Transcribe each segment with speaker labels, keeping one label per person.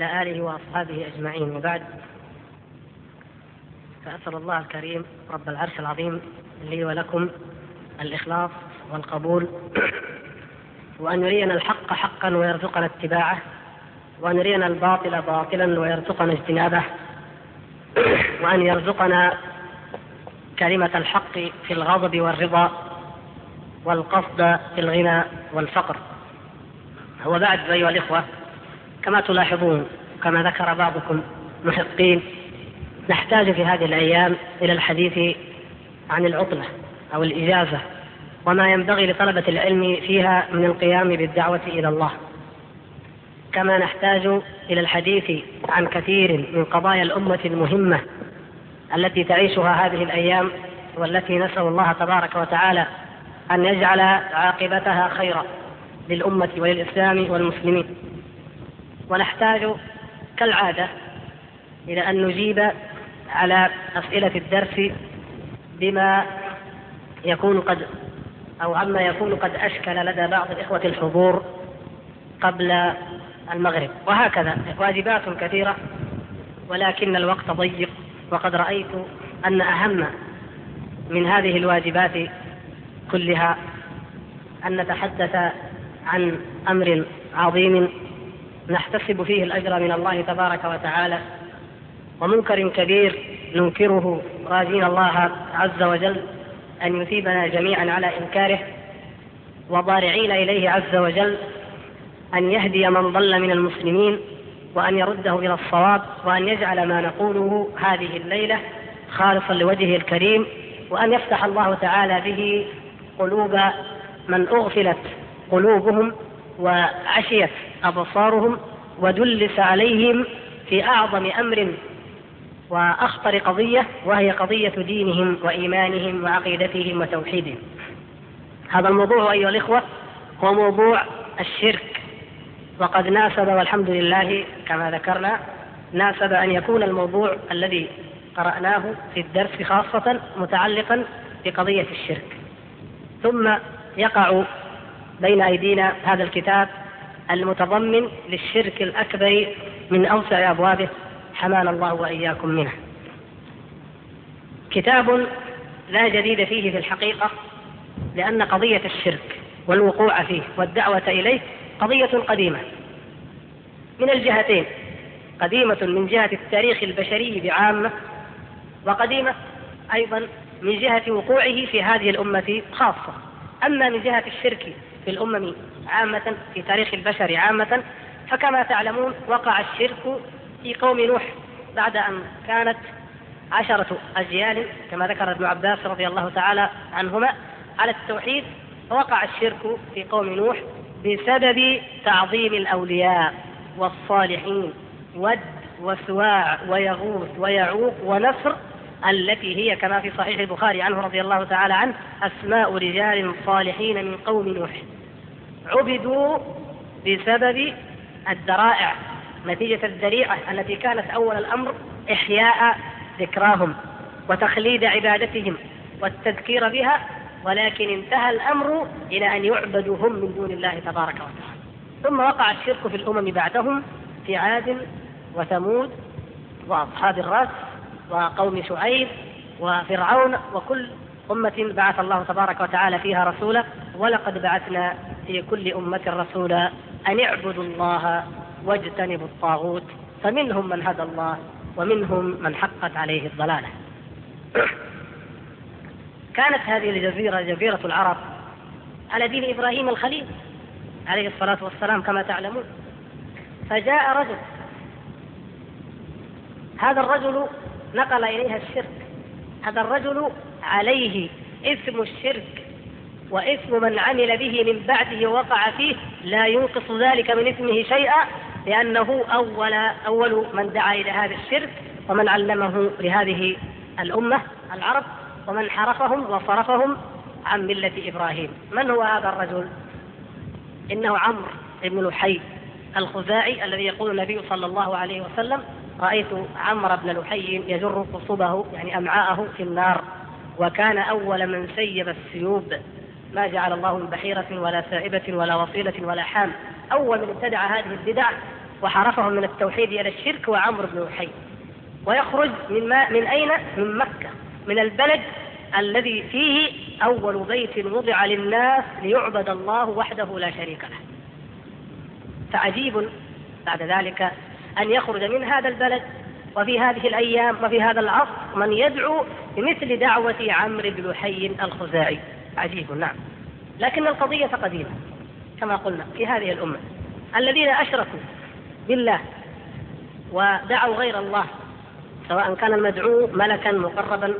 Speaker 1: على آله وأصحابه أجمعين. وبعد فأسأل الله الكريم رب العرش العظيم لي ولكم الإخلاص والقبول وأن يرينا الحق حقا ويرزقنا اتباعه وأن يرينا الباطل باطلا ويرزقنا اجتنابه وأن يرزقنا كلمة الحق في الغضب والرضا والقصد في الغنى والفقر. هو بعد أيها الإخوة كما تلاحظون كما ذكر بعضكم محقين نحتاج في هذه الأيام إلى الحديث عن العطلة أو الإجازة وما ينبغي لطلبة العلم فيها من القيام بالدعوة إلى الله. كما نحتاج إلى الحديث عن كثير من قضايا الأمة المهمة التي تعيشها هذه الأيام والتي نسأل الله تبارك وتعالى أن يجعل عاقبتها خيرا للأمة وللإسلام والمسلمين. ونحتاج كالعادة إلى أن نجيب على أسئلة الدرس بما يكون قد أو عما يكون قد أشكل لدى بعض الإخوة الحضور قبل المغرب. وهكذا واجبات كثيرة ولكن الوقت ضيق وقد رأيت أن أهم من هذه الواجبات كلها أن نتحدث عن أمر عظيم نحتسب فيه الأجر من الله تبارك وتعالى. ومنكر كبير ننكره. راجين الله عز وجل أن يثيبنا جميعا على إنكاره. وضارعين إليه عز وجل أن يهدي من ضل من المسلمين وأن يرده إلى الصواب وأن يجعل ما نقوله هذه الليلة خالصا لوجهه الكريم. وأن يفتح الله تعالى به قلوب من أغفلت قلوبهم وعشيت أبصارهم ودلس عليهم في أعظم أمر وأخطر قضية وهي قضية دينهم وإيمانهم وعقيدتهم وتوحيدهم. هذا الموضوع أيها الإخوة هو موضوع الشرك. وقد ناسب والحمد لله كما ذكرنا ناسب أن يكون الموضوع الذي قرأناه في الدرس خاصة متعلقا بقضية الشرك. ثم يقع بين أيدينا هذا الكتاب المتضمن للشرك الأكبر من أوسع أبوابه حمانا الله وإياكم منه. كتاب لا جديد فيه في الحقيقة لأن قضية الشرك والوقوع فيه والدعوة إليه قضية قديمة. من الجهتين قديمة من جهة التاريخ البشري بعامة وقديمة أيضا من جهة وقوعه في هذه الأمة خاصة. أما من جهة الشرك في الأمم عامة في تاريخ البشر عامة. فكما تعلمون وقع الشرك في قوم نوح بعد أن كانت عشرة أجيال كما ذكر ابن عباس رضي الله تعالى عنهما على التوحيد وقع الشرك في قوم نوح بسبب تعظيم الأولياء والصالحين ود وسواع ويغوث ويعوق ونصر التي هي كما في صحيح البخاري عنه رضي الله تعالى عنه أسماء رجال صالحين من قوم نوح. عبدوا بسبب الذرائع نتيجة الذريعة التي كانت أول الأمر إحياء ذكراهم وتخليد عبادتهم والتذكير بها ولكن انتهى الأمر إلى أن يعبدوا هم من دون الله تبارك وتعالى. ثم وقع الشرك في الأمم بعدهم في عاد وثمود وأصحاب الرأس وقوم شعيب وفرعون وكل أمة بعث الله تبارك وتعالى فيها رسولا ولقد بعثنا في كل أمة رسولا أن اعبدوا الله واجتنبوا الطاغوت فمنهم من هدى الله ومنهم من حقت عليه الضلالة. كانت هذه الجزيرة جزيرة العرب على دين إبراهيم الخليل عليه الصلاة والسلام كما تعلمون. فجاء رجل هذا الرجل نقل إليها الشرك هذا الرجل عليه اسم الشرك واسم من عمل به من بعده ووقع فيه لا ينقص ذلك من اسمه شيئا لأنه أول أول من دعا إلى هذا الشرك ومن علمه لهذه الأمة العرب ومن حرفهم وصرفهم عن ملة إبراهيم. من هو هذا الرجل؟ إنه عمرو بن لحي الخزاعي الذي يقول النبي صلى الله عليه وسلم رأيت عمرو بن لحي يجر قصبه يعني أمعاءه في النار وكان أول من سيب السيوب ما جعل الله من بحيرة ولا سائبة ولا وصيلة ولا حام. أول من ابتدع هذه البدع وحرفهم من التوحيد إلى الشرك وعمرو بن وحي ويخرج من ما من أين؟ من مكة من البلد الذي فيه أول بيت وضع للناس ليعبد الله وحده لا شريك له. فعجيب بعد ذلك أن يخرج من هذا البلد وفي هذه الأيام وفي هذا العصر من يدعو بمثل دعوة عمرو بن حي الخزاعي. عجيب نعم. لكن القضية قديمة كما قلنا في هذه الأمة. الذين أشركوا بالله ودعوا غير الله سواء كان المدعو ملكا مقربا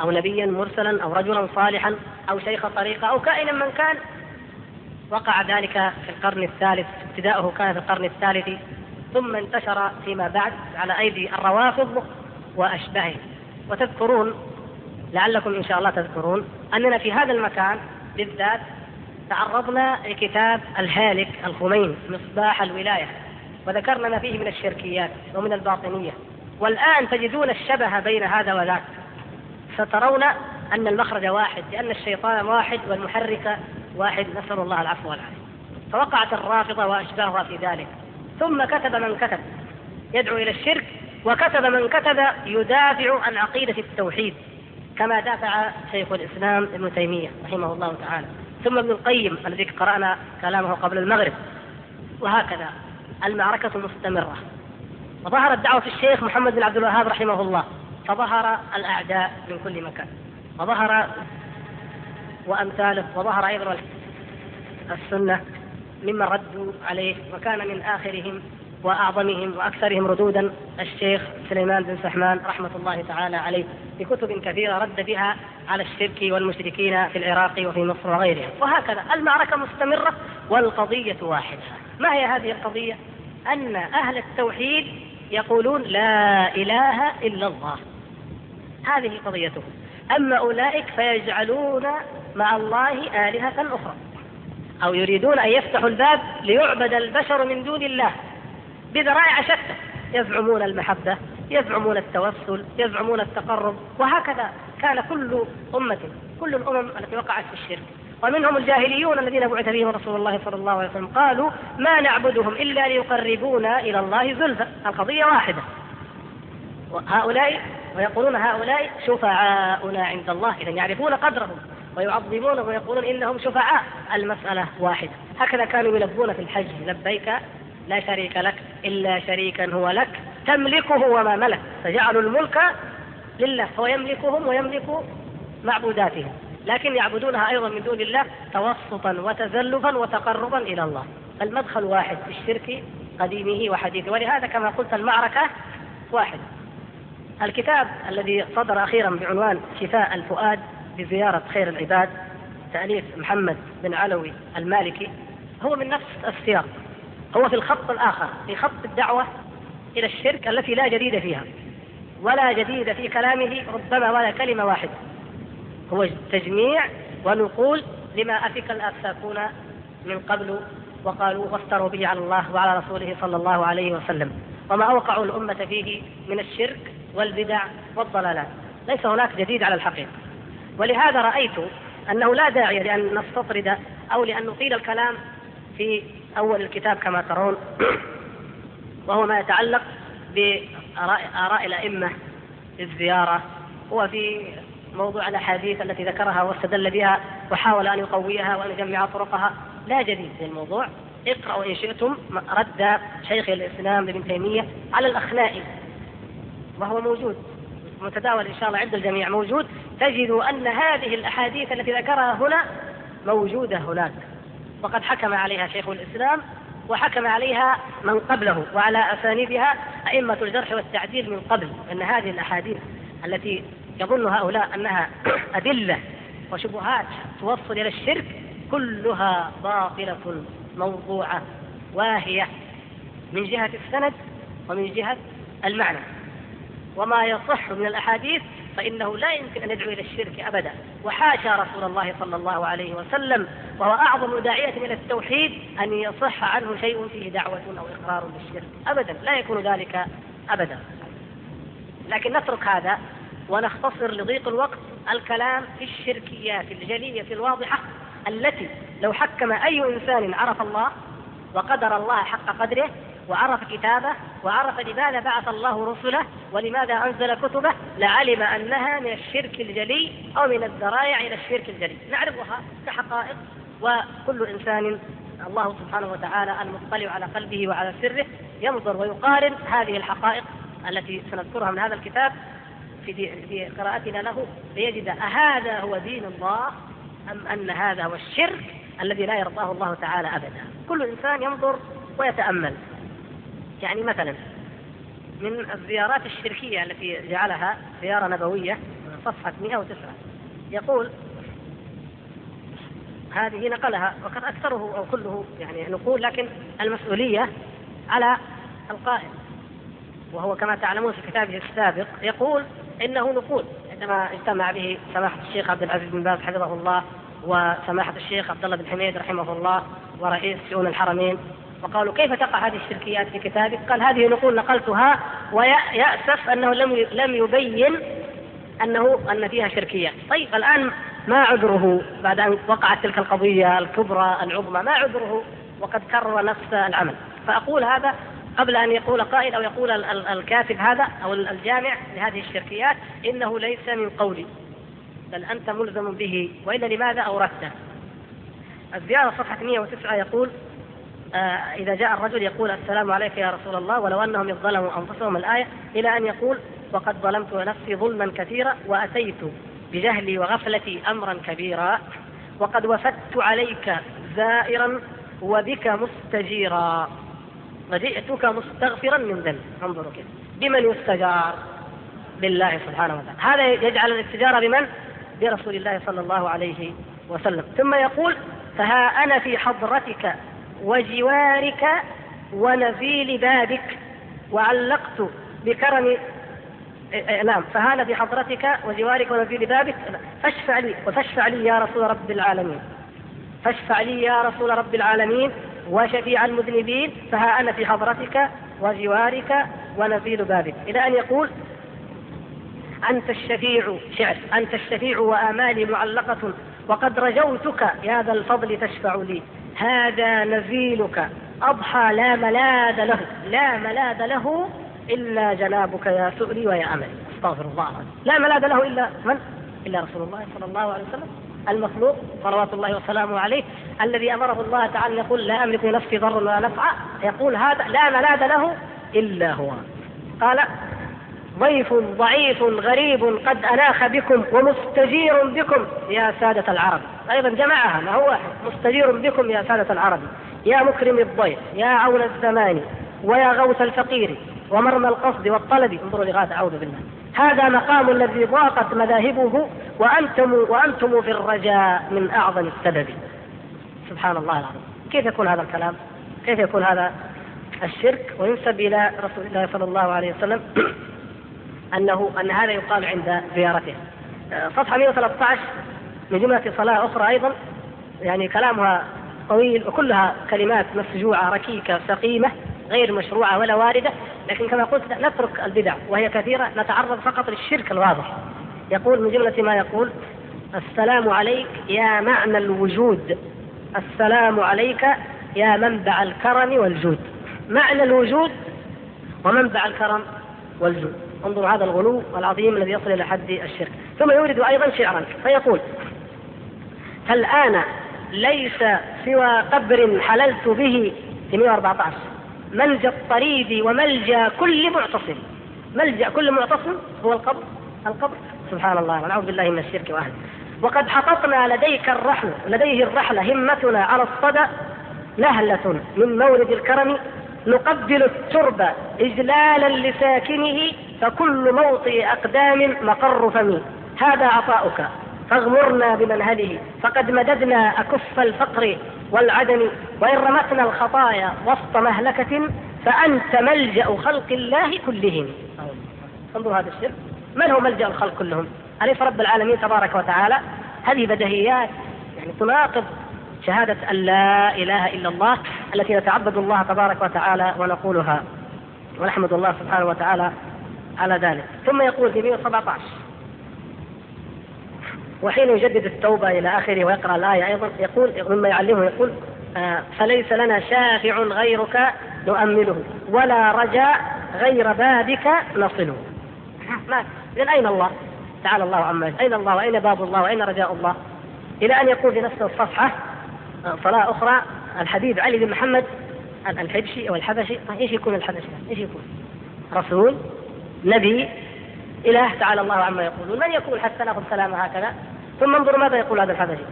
Speaker 1: أو نبيا مرسلا أو رجلا صالحا أو شيخ طريقة أو كائنا من كان وقع ذلك في القرن الثالث ابتداؤه كان في القرن الثالث ثم انتشر فيما بعد على أيدي الروافض وأشباههم. وتذكرون لعلكم إن شاء الله تذكرون أننا في هذا المكان بالذات تعرضنا لكتاب الهالك الخميني مصباح الولاية وذكرنا ما فيه من الشركيات ومن الباطنية. والآن تجدون الشبه بين هذا وذاك. سترون أن المخرج واحد لأن الشيطان واحد والمحرك واحد. نسأل الله العفو والعافية. فوقعت الرافضة وأشباهها في ذلك. ثم كتب من كتب يدعو إلى الشرك وكتب من كتب يدافع عن عقيدة التوحيد. كما دافع شيخ الإسلام ابن تيمية رحمه الله تعالى. ثم ابن القيم الذي قرأنا كلامه قبل المغرب. وهكذا المعركة مستمرة. وظهرت دعوة الشيخ محمد بن عبد الوهاب رحمه الله. فظهر الأعداء من كل مكان. وظهر وأمثاله وظهر أيضا السنة ممن ردوا عليه وكان من آخرهم وأعظمهم وأكثرهم ردودا الشيخ سليمان بن سحمان رحمة الله تعالى عليه بكتب كثيرة رد بها على الشرك والمشركين في العراق وفي مصر وغيرها وهكذا المعركة مستمرة والقضية واحدة. ما هي هذه القضية؟ أن أهل التوحيد يقولون لا إله إلا الله. هذه قضيتهم. أما أولئك فيجعلون مع الله آلهة أخرى. أو يريدون أن يفتحوا الباب ليعبد البشر من دون الله. بذرائع شتى يزعمون المحبة يزعمون التوسل يزعمون التقرب وهكذا كان كل أمة كل الأمم التي وقعت في الشرك. ومنهم الجاهليون الذين بعث فيهم رسول الله صلى الله عليه وسلم قالوا ما نعبدهم إلا ليقربونا إلى الله زلفى القضية واحدة. هؤلاء ويقولون هؤلاء شفعاؤنا عند الله إذا يعرفون قدرهم ويعظمونه ويقولون إنهم شفعاء. المسألة واحدة. هكذا كانوا يلبون في الحج لبيك لا شريك لك إلا شريكا هو لك تملكه وما ملك. فجعلوا الملك لله هو يملكهم ويملك معبوداتهم. لكن يعبدونها أيضا من دون الله توسطا وتزلفا وتقربا إلى الله. المدخل واحد في الشرك قديمه وحديثه. ولهذا كما قلت المعركة واحد. الكتاب الذي صدر أخيرا بعنوان شفاء الفؤاد بزيارة خير العباد تأليف محمد بن علوي المالكي هو من نفس السياق. هو في الخط الآخر في خط الدعوة إلى الشرك التي لا جديد فيها. ولا جديد في كلامه ربما ولا كلمة واحدة. هو تجميع ونقول لما أفك الآفاكون من قبل وقالوا وافتروا به على الله وعلى رسوله صلى الله عليه وسلم. وما أوقعوا الأمة فيه من الشرك والبدع والضلالات. ليس هناك جديد على الحقيقة. ولهذا رأيت أنه لا داعي لأن نستطرد أو لأن نطيل الكلام في أول الكتاب كما ترون وهو ما يتعلق بآراء الأئمة في الزيارة. وفي موضوع الأحاديث التي ذكرها واستدل بها وحاول أن يقويها وأن يجمع طرقها. لا جديد في الموضوع. اقرأوا إن شئتم رد شيخ الإسلام ابن تيمية على الأخنائي وهو موجود. متداول إن شاء الله عند الجميع موجود. تجد أن هذه الأحاديث التي ذكرها هنا موجودة هناك. وقد حكم عليها شيخ الإسلام وحكم عليها من قبله وعلى أسانيدها أئمة الجرح والتعديل من قبل أن هذه الأحاديث التي يظن هؤلاء أنها أدلة وشبهات توصل إلى الشرك كلها باطلة موضوعة واهية من جهة السند ومن جهة المعنى. وما يصح من الأحاديث فإنه لا يمكن أن يدعو إلى الشرك أبدا. وحاشا رسول الله صلى الله عليه وسلم وهو أعظم داعية إلى التوحيد أن يصح عنه شيء فيه دعوة أو إقرار بالشرك. أبدا لا يكون ذلك أبدا. لكن نترك هذا ونختصر لضيق الوقت الكلام في الشركيات الجلية الواضحة التي لو حكم أي إنسان عرف الله وقدر الله حق قدره وعرف كتابه وعرف لماذا بعث الله رسله ولماذا أنزل كتبه لعلم أنها من الشرك الجلي أو من الذرائع إلى الشرك الجلي. نعرفها كحقائق وكل إنسان الله سبحانه وتعالى المطلع على قلبه وعلى سره ينظر ويقارن هذه الحقائق التي سنذكرها من هذا الكتاب في في قراءتنا له ليجد أهذا هو دين الله أم أن هذا هو الشرك الذي لا يرضاه الله تعالى أبدا. كل إنسان ينظر ويتأمل. يعني مثلا من الزيارات الشركية التي جعلها زيارة نبوية صفحة 109 يقول هذه نقلها وقد أكثره أو كله يعني نقول لكن المسؤولية على القائل. وهو كما تعلمون في كتابه السابق يقول إنه نقول عندما اجتمع به سماحة الشيخ عبد العزيز بن باز حفظه الله وسماحة الشيخ عبد الله بن حميد رحمه الله ورئيس شؤون الحرمين وقالوا كيف تقع هذه الشركيات في كتابك؟ قال هذه نقول نقلتها ويأسف أنه لم لم يبين أنه أن فيها شركيات، طيب الآن ما عذره بعد أن وقعت تلك القضية الكبرى العظمى، ما عذره وقد كرر نفس العمل، فأقول هذا قبل أن يقول قائل أو يقول الكاتب هذا أو الجامع لهذه الشركيات إنه ليس من قولي بل أنت ملزم به وإلا لماذا أوردته؟ الزيارة صفحة 109 يقول آه إذا جاء الرجل يقول السلام عليك يا رسول الله ولو أنهم إذ ظلموا أنفسهم الآية إلى أن يقول وقد ظلمت نفسي ظلما كثيرا وأتيت بجهلي وغفلتي أمرا كبيرا وقد وفدت عليك زائرا وبك مستجيرا. وجئتك مستغفرا من ذنب. انظروا كيف. بمن يستجار؟ بالله سبحانه وتعالى. هذا يجعل الاستجارة بمن؟ برسول الله صلى الله عليه وسلم. ثم يقول فها أنا في حضرتك وجوارك ونزيل بابك وعلقت بكرم نعم فهذا في حضرتك وجوارك ونزيل بابك فاشفع لي وفاشفع لي يا رسول رب العالمين. فاشفع لي يا رسول رب العالمين وشفيع المذنبين. فها أنا في حضرتك وجوارك ونزيل بابك إلى أن يقول أنت الشفيع شعر أنت الشفيع وآمالي معلقة وقد رجوتك يا ذا الفضل تشفع لي. هذا نزيلك. أضحى لا ملاذ له لا ملاذ له إلا جنابك يا سؤلي ويا أملي. أستغفر الله لا ملاذ له إلا من؟ إلا رسول الله صلى الله عليه وسلم. المخلوق صلوات الله وسلامه عليه الذي أمره الله تعالى يقول لا أملك لنفسي ضرا ولا نفعا. يقول هذا لا ملاذ له إلا هو. قال ضيف ضعيف غريب قد اناخ بكم ومستجير بكم. يا سادة العرب. أيضا جمعها ما هو مستجير بكم يا سادة العرب. يا مكرم الضيف يا عون الزمان ويا غوث الفقير ومرمى القصد والطلب. انظروا لغاية أعوذ بالله. هذا مقام الذي ضاقت مذاهبه وأنتم وأنتم في الرجاء من أعظم السبب. سبحان الله العظيم. كيف يكون هذا الكلام؟ كيف يكون هذا الشرك؟ وينسب إلى رسول الله صلى الله عليه وسلم. أنه أن هذا يقال عند زيارته. صفحة 113 من جملة صلاة أخرى أيضا يعني كلامها طويل وكلها كلمات مسجوعه ركيكة سقيمة غير مشروعة ولا واردة. لكن كما قلت نترك البدع وهي كثيرة نتعرض فقط للشرك الواضح. يقول من جملة ما يقول السلام عليك يا معنى الوجود. السلام عليك يا منبع الكرم والجود. معنى الوجود ومنبع الكرم والجود. انظروا هذا الغلو العظيم الذي يصل إلى حد الشرك. ثم يورد أيضا شعرا فيقول فالان ليس سوى قبر حللت به في 114 ملجأ الطريد وملجأ كل معتصم. ملجأ كل معتصم هو القبر القبر. سبحان الله ونعوذ بالله من الشرك وأهله. وقد حططنا لديك الرحل لديه الرحلة همتنا على الصدى نهلة من مورد الكرم نقبل التربة إجلالا لساكنه فكل موطئ أقدام مقر فم هذا عطاؤك. فاغمرنا بمنهله. فقد مددنا أكف الفقر والعدم. وإن رمتنا الخطايا وسط مهلكة فأنت ملجأ خلق الله كلهم. انظروا هذا الشرك من هو ملجأ الخلق كلهم؟ أليس رب العالمين تبارك وتعالى؟ هذه بدهيات يعني تناقض شهادة أن لا إله إلا الله التي نتعبد الله تبارك وتعالى ونقولها. ونحمد الله سبحانه وتعالى على ذلك. ثم يقول في 117 وحين يجدد التوبة إلى آخره ويقرأ الآية أيضا يقول مما يعلمه يقول آه فليس لنا شافع غيرك نؤمله ولا رجاء غير بابك نصله. ما أين الله؟ تعالى الله عما أين الله؟ وأين باب الله؟ وأين رجاء الله؟ إلى أن يقول في نفس الصفحة صلاة أخرى الحبيب علي بن محمد الحبشي أو الحبشي. إيش يكون الحبشي؟ إيش يكون؟ رسول نبي إله تعالى الله عما يقولون. من يقول حتى ناخذ كلامه هكذا؟ ثم انظر ماذا يقول هذا الحبشي.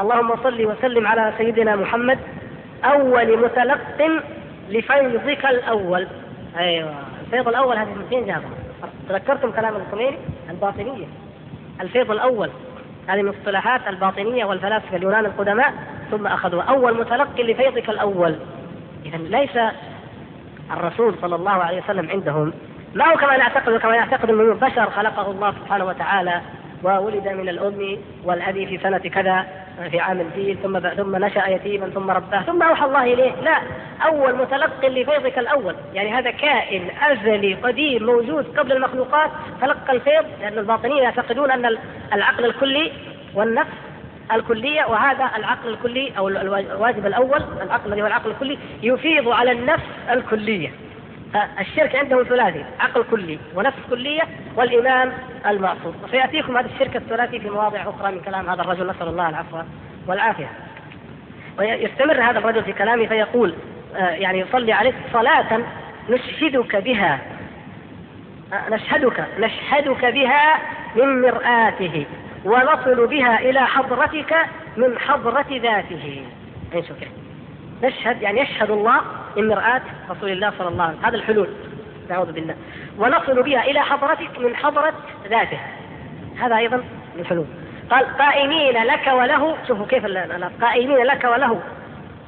Speaker 1: اللهم صل وسلم على سيدنا محمد أول متلق لفيضك الأول. أيوة. الفيض الأول هذه من فين جابها؟ تذكرتم كلام الخميني؟ الباطنية. الفيض الأول. هذه من الباطنية والفلاسفة اليونان القدماء. ثم أخذوا أول متلقي لفيضك الأول. إذا ليس الرسول صلى الله عليه وسلم عندهم. ما هو كما نعتقد كما يعتقد انه بشر خلقه الله سبحانه وتعالى وولد من الأم والأبي في سنة كذا في عام الفيل ثم ثم نشأ يتيما ثم رباه ثم أوحى الله إليه. لا أول متلق لفيضك الأول. يعني هذا كائن أزلي قديم موجود قبل المخلوقات تلقى الفيض لأن الباطنيين يعتقدون أن العقل الكلي والنفس الكلية وهذا العقل الكلي أو الواجب الأول العقل الذي هو العقل الكلي يفيض على النفس الكلية. الشرك عندهم ثلاثي عقل كلي ونفس كلية والإمام المعصوم. وسيأتيكم هذا الشرك الثلاثي في مواضع أخرى من كلام هذا الرجل نسأل الله العفو والعافية. ويستمر هذا الرجل في كلامه فيقول آه، يعني يصلي عليك صلاة نشهدك بها آه، نشهدك نشهدك بها من مرآته. ونصل بها إلى حضرتك من حضرة ذاته. شوف نشهد يعني يشهد الله من مرآة رسول الله صلى الله عليه وسلم. هذا الحلول. نعوذ بالله. ونصل بها إلى حضرتك من حضرة ذاته. هذا أيضا من الحلول. قال قائمين لك وله شوفوا كيف قائمين لك وله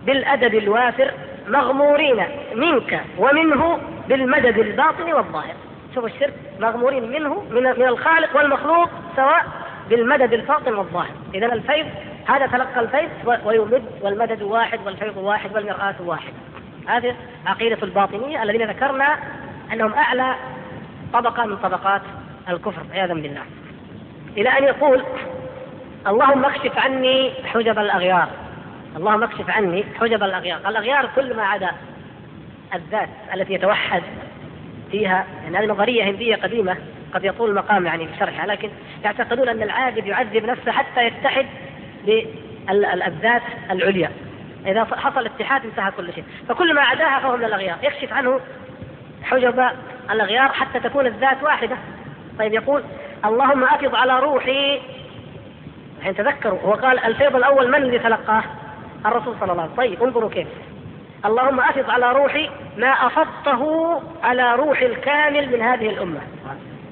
Speaker 1: بالأدب الوافر مغمورين منك ومنه بالمدد الباطن والظاهر. شوفوا الشرك مغمورين منه من من الخالق والمخلوق سواء بالمدد الباطن والظاهر. إذا الفيض هذا تلقى الفيض ويمد والمدد واحد والفيض واحد والمرآة واحد. هذه عقيدة الباطنية الذين ذكرنا أنهم أعلى طبقة من طبقات الكفر عياذا بالله. إلى أن يقول اللهم اكشف عني حجب الأغيار. اللهم اكشف عني حجب الأغيار. الأغيار كل ما عدا الذات التي يتوحد فيها يعني هذه نظرية هندية قديمة. قد يطول المقام يعني في شرحها لكن يعتقدون أن العابد يعذب نفسه حتى يتحد بالذات العليا. إذا حصل اتحاد انتهى كل شيء. فكل ما عداها فهو من الأغيار. يكشف عنه حجب الأغيار حتى تكون الذات واحدة. طيب يقول اللهم أفض على روحي. يعني تذكروا هو قال الفيض الأول من الذي تلقاه؟ الرسول صلى الله عليه وسلم. طيب انظروا كيف. اللهم أفض على روحي ما أفضته على روح الكامل من هذه الأمة.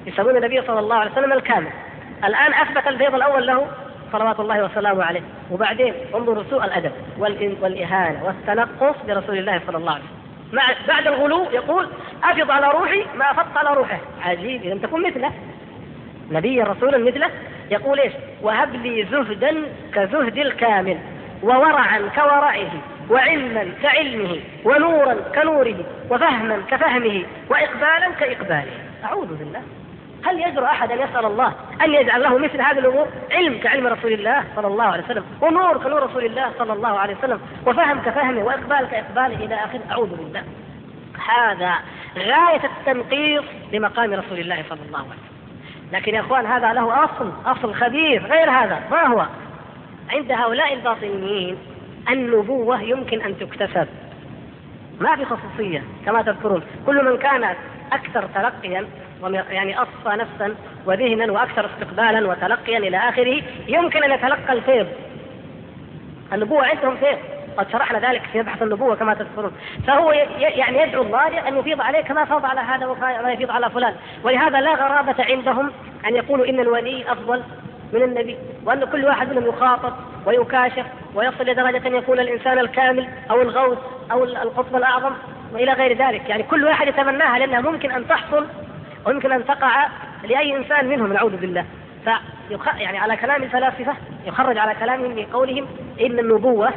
Speaker 1: يسمون النبي صلى الله عليه وسلم الكامل. الآن أثبت الفيض الأول له صلوات الله وسلامه عليه. وبعدين انظروا سوء الأدب والإهانة والتنقص برسول الله صلى الله عليه وسلم. بعد الغلو يقول أفض على روحي ما افضت على روحه. عجيب إذا تكون مثله. نبيا رسولا مثله يقول إيش؟ وهب لي زهدا كزهد الكامل وورعا كورعه وعلما كعلمه ونورا كنوره وفهما كفهمه واقبالا كإقباله. أعوذ بالله. هل يجرؤ أحد أن يسأل الله أن يجعل له مثل هذه الأمور؟ علم كعلم رسول الله صلى الله عليه وسلم ونور كنور رسول الله صلى الله عليه وسلم وفهم كفهمه وإقبال كاقباله إلى آخره. أعوذ بالله. هذا غاية التنقيص لمقام رسول الله صلى الله عليه وسلم. لكن يا إخوان هذا له أصل أصل خبير غير هذا. ما هو؟ عند هؤلاء الباطنيين النبوة يمكن أن تكتسب. ما في خصوصية كما تذكرون. كل من كان أكثر تلقيا يعني أصفى نفسا وذهنا وأكثر استقبالا وتلقيا إلى آخره يمكن أن يتلقى الفيض. النبوة عندهم فيض. قد شرحنا ذلك في مبحث النبوة كما تذكرون. فهو يعني يدعو الله أن يفيض عليه كما فاض على هذا وما يفيض على فلان. ولهذا لا غرابة عندهم أن يقولوا إن الولي أفضل من النبي وأن كل واحد منهم يخاطب ويكاشف ويصل لدرجة أن يكون الإنسان الكامل أو الغوث أو القطب الأعظم وإلى غير ذلك. يعني كل واحد يتمناها لأنها ممكن أن تحصل ويمكن أن تقع لأي إنسان منهم نعوذ بالله. فيخ... يعني على كلام الفلاسفة يخرج على كلامهم من قولهم إن النبوة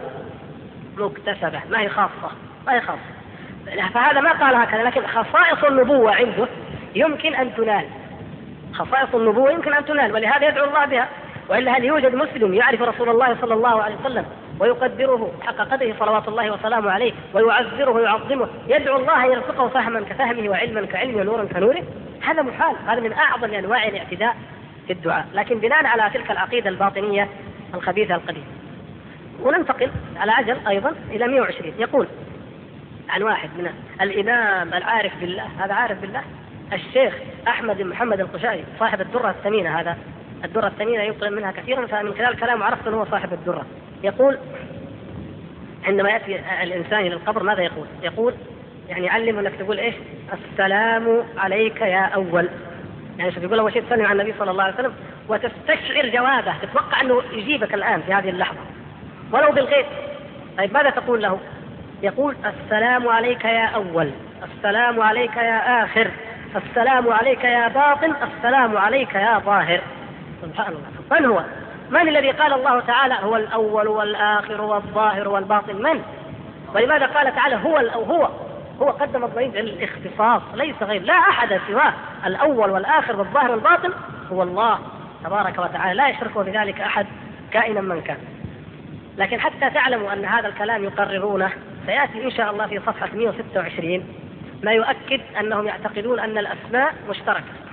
Speaker 1: مكتسبة ما هي خاصة ما هي خاصة. فهذا ما قال هكذا لكن خصائص النبوة عنده يمكن أن تنال. خصائص النبوة يمكن أن تنال ولهذا يدعو الله بها. وإلا هل يوجد مسلم يعرف رسول الله صلى الله عليه وسلم ويقدره حق قدره صلوات الله وسلامه عليه ويعزره ويعظمه. يدعو الله أن يرزقه فهما كفهمه وعلما كعلمه ونورا كنوره. هذا محال هذا من أعظم أنواع الاعتداء في الدعاء. لكن بناء على تلك العقيدة الباطنية الخبيثة القديمة. وننتقل على عجل أيضا إلى 120 يقول عن واحد من الإمام العارف بالله. هذا عارف بالله؟ الشيخ أحمد بن محمد القشائري صاحب الدرة الثمينة هذا. الدرة الثمينة ينقل منها كثيرا فمن خلال كلامه عرفت أنه هو صاحب الدرة. يقول عندما يأتي الإنسان إلى القبر ماذا يقول؟ يقول يعني يعلم أنك تقول إيش؟ السلام عليك يا أول. يعني شوف يقول أول شيء تسلم على النبي صلى الله عليه وسلم وتستشعر جوابه. تتوقع أنه يجيبك الآن في هذه اللحظة. ولو بالغيب. طيب ماذا تقول له؟ يقول السلام عليك يا أول. السلام عليك يا آخر. السلام عليك يا باطن. السلام عليك يا ظاهر. سبحان الله. من هو؟ من الذي قال الله تعالى هو الأول والآخر والظاهر والباطن؟ من؟ ولماذا قال تعالى هو أو هو؟ هو قدم الضمير للاختصاص ليس غير لا أحد سواه. الأول والآخر والظاهر والباطن هو الله تبارك وتعالى لا يشركه بذلك أحد كائنا من كان. لكن حتى تعلموا أن هذا الكلام يقررونه سيأتي إن شاء الله في صفحة 126 ما يؤكد أنهم يعتقدون أن الأسماء مشتركة.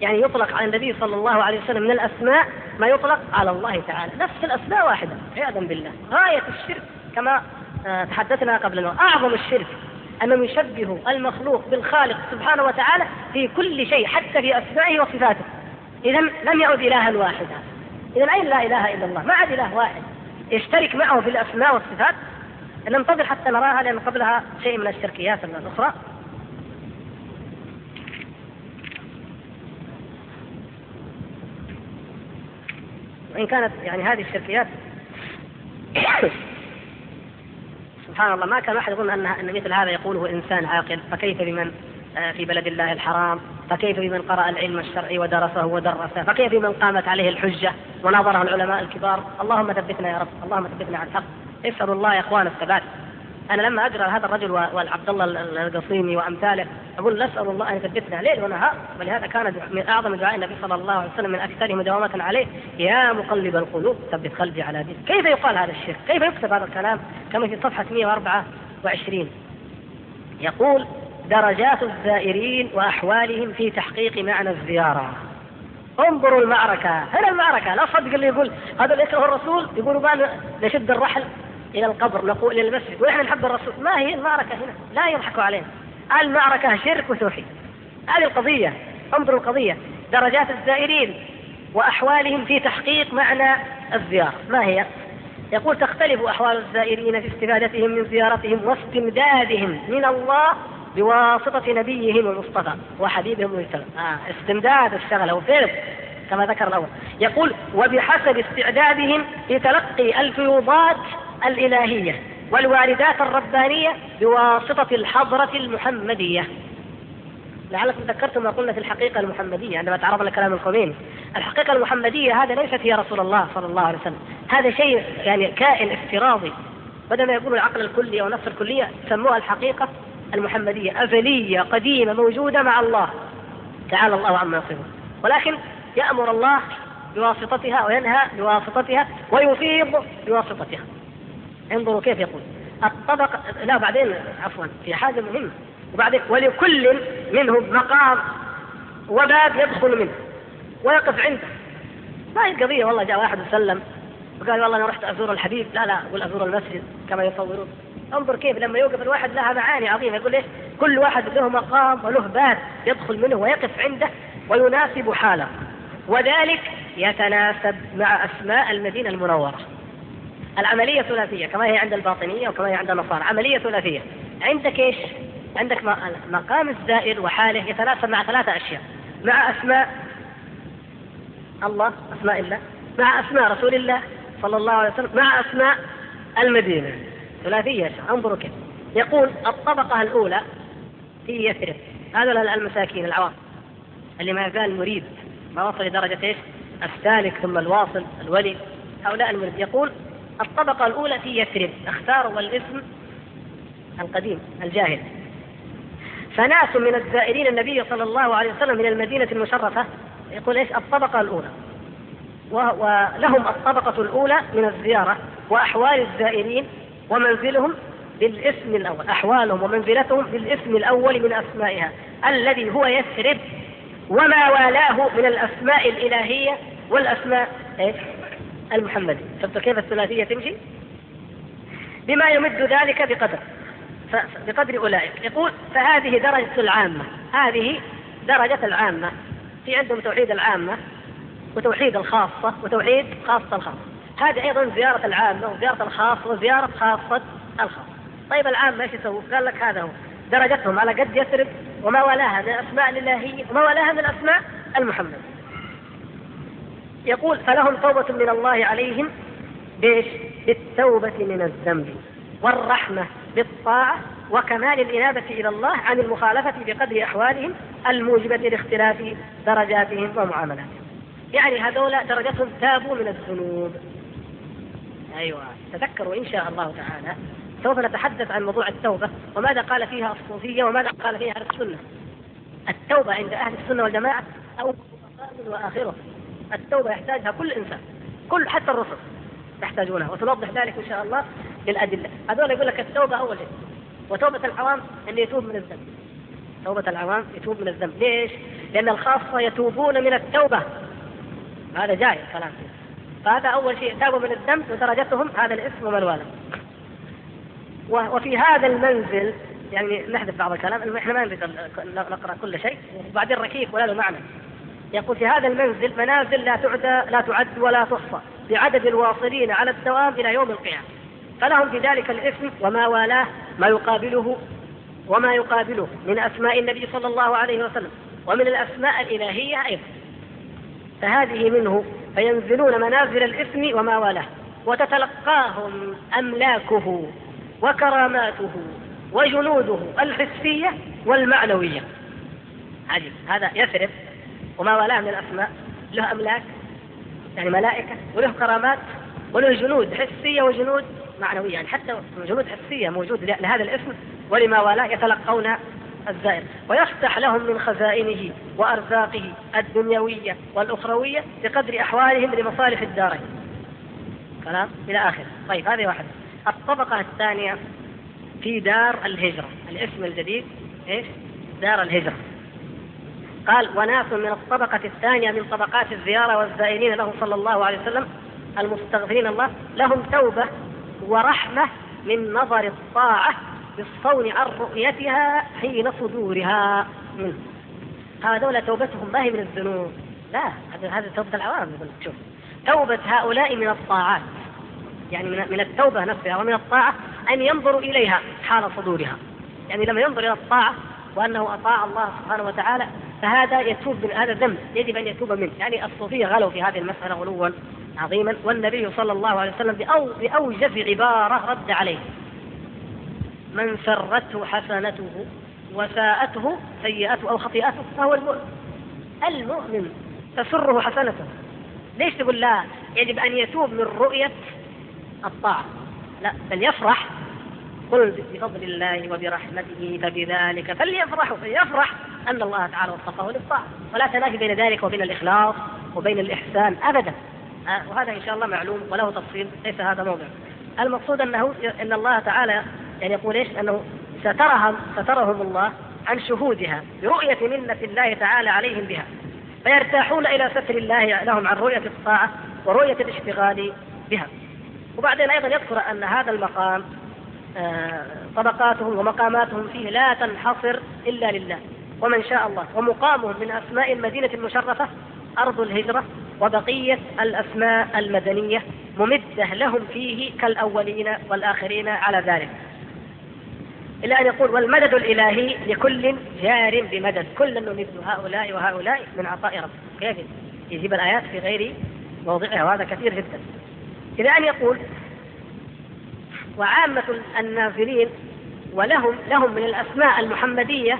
Speaker 1: يعني يطلق على النبي صلى الله عليه وسلم من الأسماء ما يطلق على الله تعالى. نفس الأسماء واحدة عياذا بالله. غاية الشرك كما آه، تحدثنا قبل الوقت. أعظم الشرك انهم يشبهوا المخلوق بالخالق سبحانه وتعالى في كل شيء حتى في أسمائه وصفاته. اذا لم يعد إلها واحدا. اذا أين لا إله إلا الله؟ ما عاد إله واحد. يشترك معه في الأسماء والصفات. ننتظر حتى نراها لأن قبلها شيء من الشركيات الأخرى. وإن كانت يعني هذه الشركيات سبحان الله ما كان أحد يظن أن أن مثل هذا يقوله إنسان عاقل. فكيف بمن آه، في بلد الله الحرام؟ فكيف بمن قرأ العلم الشرعي ودرسه ودرسه فكيف بمن قامت عليه الحجة وناظره العلماء الكبار؟ اللهم ثبتنا يا رب اللهم ثبتنا على الحق. اسألوا الله يا إخوان الثبات. أنا لما أقرأ هذا الرجل والعبد الله القصيمي وأمثاله أقول نسأل الله أن يثبتنا. ليل ونهار. ولهذا كان من أعظم دعاء النبي صلى الله عليه وسلم من أكثرهم دوامة عليه يا مقلب القلوب ثبت قلبي على دينك. كيف يقال هذا الشيخ؟ كيف يكتب هذا الكلام؟ كما في صفحة 124 يقول درجات الزائرين وأحوالهم في تحقيق معنى الزيارة. انظروا المعركة. هنا المعركة. لا صدق اللي يقول هذا اللي يكره الرسول يقولوا بقى نشد الرحل. إلى القبر نقول إلى المسجد. ونحن نحب الرسول. ما هي المعركة هنا؟ لا يضحكوا علينا. المعركة شرك وتوحيد. هذه القضية انظروا القضية. درجات الزائرين وأحوالهم في تحقيق معنى الزيارة. ما هي؟ يقول تختلف أحوال الزائرين في استفادتهم من زيارتهم واستمدادهم من الله بواسطة نبيهم المصطفى وحبيبهم المجتبى آه استمداد اشتغل هو فين كما ذكر الأول. يقول وبحسب استعدادهم لتلقي الفيوضات الإلهية والواردات الربانية بواسطة الحضرة المحمدية. لعلكم تذكرتم ما قلنا في الحقيقة المحمدية عندما تعرضنا لكلام الخميني الحقيقة المحمدية هذا ليست هي رسول الله صلى الله عليه وسلم. هذا شيء يعني كائن افتراضي. بدل ما يقولوا العقل الكلي أو نفس الكلية سموها الحقيقة المحمدية. أزلية قديمة موجودة مع الله. تعالى الله عما يصفون. ولكن يأمر الله بواسطتها وينهى بواسطتها ويفيض بواسطتها. انظروا كيف يقول. الطبق لا بعدين عفوا في حاجة مهمة. وبعدين ولكل منهم مقام وباب يدخل منه ويقف عنده. ما هي القضية؟ والله جاء واحد وسلم وقال والله أنا رحت أزور الحبيب. لا لا أقول أزور المسجد كما يصورون. انظر كيف لما يوقف الواحد لها معاني عظيمة. يقول إيش؟ كل واحد له مقام وله باب يدخل منه ويقف عنده ويناسب حاله. وذلك يتناسب مع أسماء المدينة المنورة. العملية ثلاثية كما هي عند الباطنية وكما هي عند النصارى عملية ثلاثية. عندك إيش؟ عندك مقام الزائر وحاله يتناسب مع ثلاثة أشياء. مع أسماء الله أسماء الله. مع أسماء رسول الله صلى الله عليه وسلم. مع أسماء المدينة. ثلاثية انظروا كيف. يقول الطبقة الأولى في يثرب. هذول المساكين العوام. اللي ما يزال مريد. ما وصل لدرجة إيش؟ السالك ثم الواصل الولي. هؤلاء المريد. يقول الطبقة الأولى في يثرب. أختاروا الاسم القديم الجاهل. فناس من الزائرين النبي صلى الله عليه وسلم من المدينة المشرفة يقول إيش؟ الطبقة الأولى. ولهم الطبقة الأولى من الزيارة وأحوال الزائرين ومنزلهم بالاسم الأول أحوالهم ومنزلتهم بالاسم الأول من أسمائها الذي هو يثرب وما والاه من الأسماء الإلهية والأسماء إيه؟ المحمدية شفت كيف الثلاثية تمشي؟ بما يمد ذلك بقدر. بقدر أولئك. يقول فهذه درجة العامة. هذه درجة العامة. في عندهم توحيد العامة وتوحيد الخاصة وتوحيد خاصة الخاصة. هذه أيضا زيارة العامة وزيارة الخاصة وزيارة خاصة الخاصة. طيب العامة إيش يسوي؟ قال لك هذا هو. درجتهم على قد يثرب وما ولاها من الأسماء الإلهية وما ولاها من الأسماء المحمد يقول فلهم توبة من الله عليهم بإيش؟ بالتوبة من الذنب والرحمة بالطاعة وكمال الإنابة إلى الله عن المخالفة بقدر أحوالهم الموجبة لاختلاف درجاتهم ومعاملاتهم. يعني هذول درجتهم تابوا من الذنوب. أيوة تذكروا إن شاء الله تعالى سوف نتحدث عن موضوع التوبة وماذا قال فيها الصوفية وماذا قال فيها السنة. التوبة عند أهل السنة والجماعة أو وآخره. التوبة يحتاجها كل إنسان كل حتى الرسل يحتاجونها وسنوضح ذلك إن شاء الله بالأدلة هذول يقول لك التوبة أول شيء وتوبة العوام أن يتوب من الذنب. توبة العوام يتوب من الذنب. ليش؟ لأن الخاصة يتوبون من التوبة. هذا جاي كلام. فهذا أول شيء تابوا من الذنب ودرجتهم هذا الاسم ومن والاه وفي هذا المنزل يعني نحذف بعض الكلام إحنا ما نريد نقرأ كل شيء وبعدين ركيك ولا له معنى. يقول في هذا المنزل منازل لا تعد لا تعد ولا تحصى بعدد الواصلين على الدوام إلى يوم القيامة. فلهم في ذلك الاسم وما والاه ما يقابله وما يقابله من أسماء النبي صلى الله عليه وسلم ومن الأسماء الإلهية أيضا. فهذه منه فينزلون منازل الاسم وما والاه وتتلقاهم أملاكه وكراماته وجنوده الحسية والمعنوية. عجيب. هذا يثرب وما والاه من الاسماء له أملاك يعني ملائكة وله كرامات وله جنود حسية وجنود معنوية يعني حتى جنود حسية موجود لهذا الاسم ولما والاه يتلقون الزائر ويفتح لهم من خزائنه وأرزاقه الدنيوية والأخروية بقدر أحوالهم لمصالح الدارين. كلام إلى آخره. طيب هذه واحدة. الطبقة الثانية في دار الهجرة، الاسم الجديد إيش؟ دار الهجرة. قال وناس من الطبقة الثانية من طبقات الزيارة والزائرين له صلى الله عليه وسلم المستغفرين الله لهم توبة ورحمة من نظر الطاعة بالصون عن رؤيتها حين صدورها. منه هذول توبتهم ما هي من الذنوب. لا هذه توبة العوام شوف توبة هؤلاء من الطاعات. يعني من التوبة نفسها ومن الطاعة أن ينظروا إليها حال صدورها. يعني لما ينظر إلى الطاعة وأنه أطاع الله سبحانه وتعالى فهذا يتوب من هذا ذنب يجب أن يتوب منه. يعني الصوفية غلوا في هذه المسألة غلوا عظيما والنبي صلى الله عليه وسلم بأو باوجز عبارة رد عليه. من سرته حسنته وساءته سيئته أو خطيئته فهو المؤمن. المؤمن تسره حسنته. ليش تقول لا؟ يجب أن يتوب من رؤية الطاعة. لا بل يفرح قل بفضل الله وبرحمته فبذلك فليفرحوا فليفرح أن الله تعالى وصفه للطاعه ولا تنافي بين ذلك وبين الإخلاص وبين الإحسان ابدا. آه، وهذا إن شاء الله معلوم وله تفصيل ليس هذا موضع. المقصود أنه إن الله تعالى يعني يقول إيش؟ أنه سترهم سترهم الله عن شهودها برؤية منة الله تعالى عليهم بها. فيرتاحون إلى ستر الله لهم عن رؤية الطاعة ورؤية الاشتغال بها. وبعدين أيضا يذكر أن هذا المقام طبقاتهم ومقاماتهم فيه لا تنحصر إلا لله. ومن شاء الله. ومقامهم من أسماء المدينة المشرفة أرض الهجرة وبقية الأسماء المدنية ممدة لهم فيه كالأولين والآخرين على ذلك. إلى أن يقول والمدد الإلهي لكل جار بمدد. كل نمد هؤلاء وهؤلاء من عطاء ربك. كيف؟ يجيب الآيات في غير موضعها. وهذا كثير جدا. إلى أن يقول وعامة الناظرين ولهم لهم من الأسماء المحمدية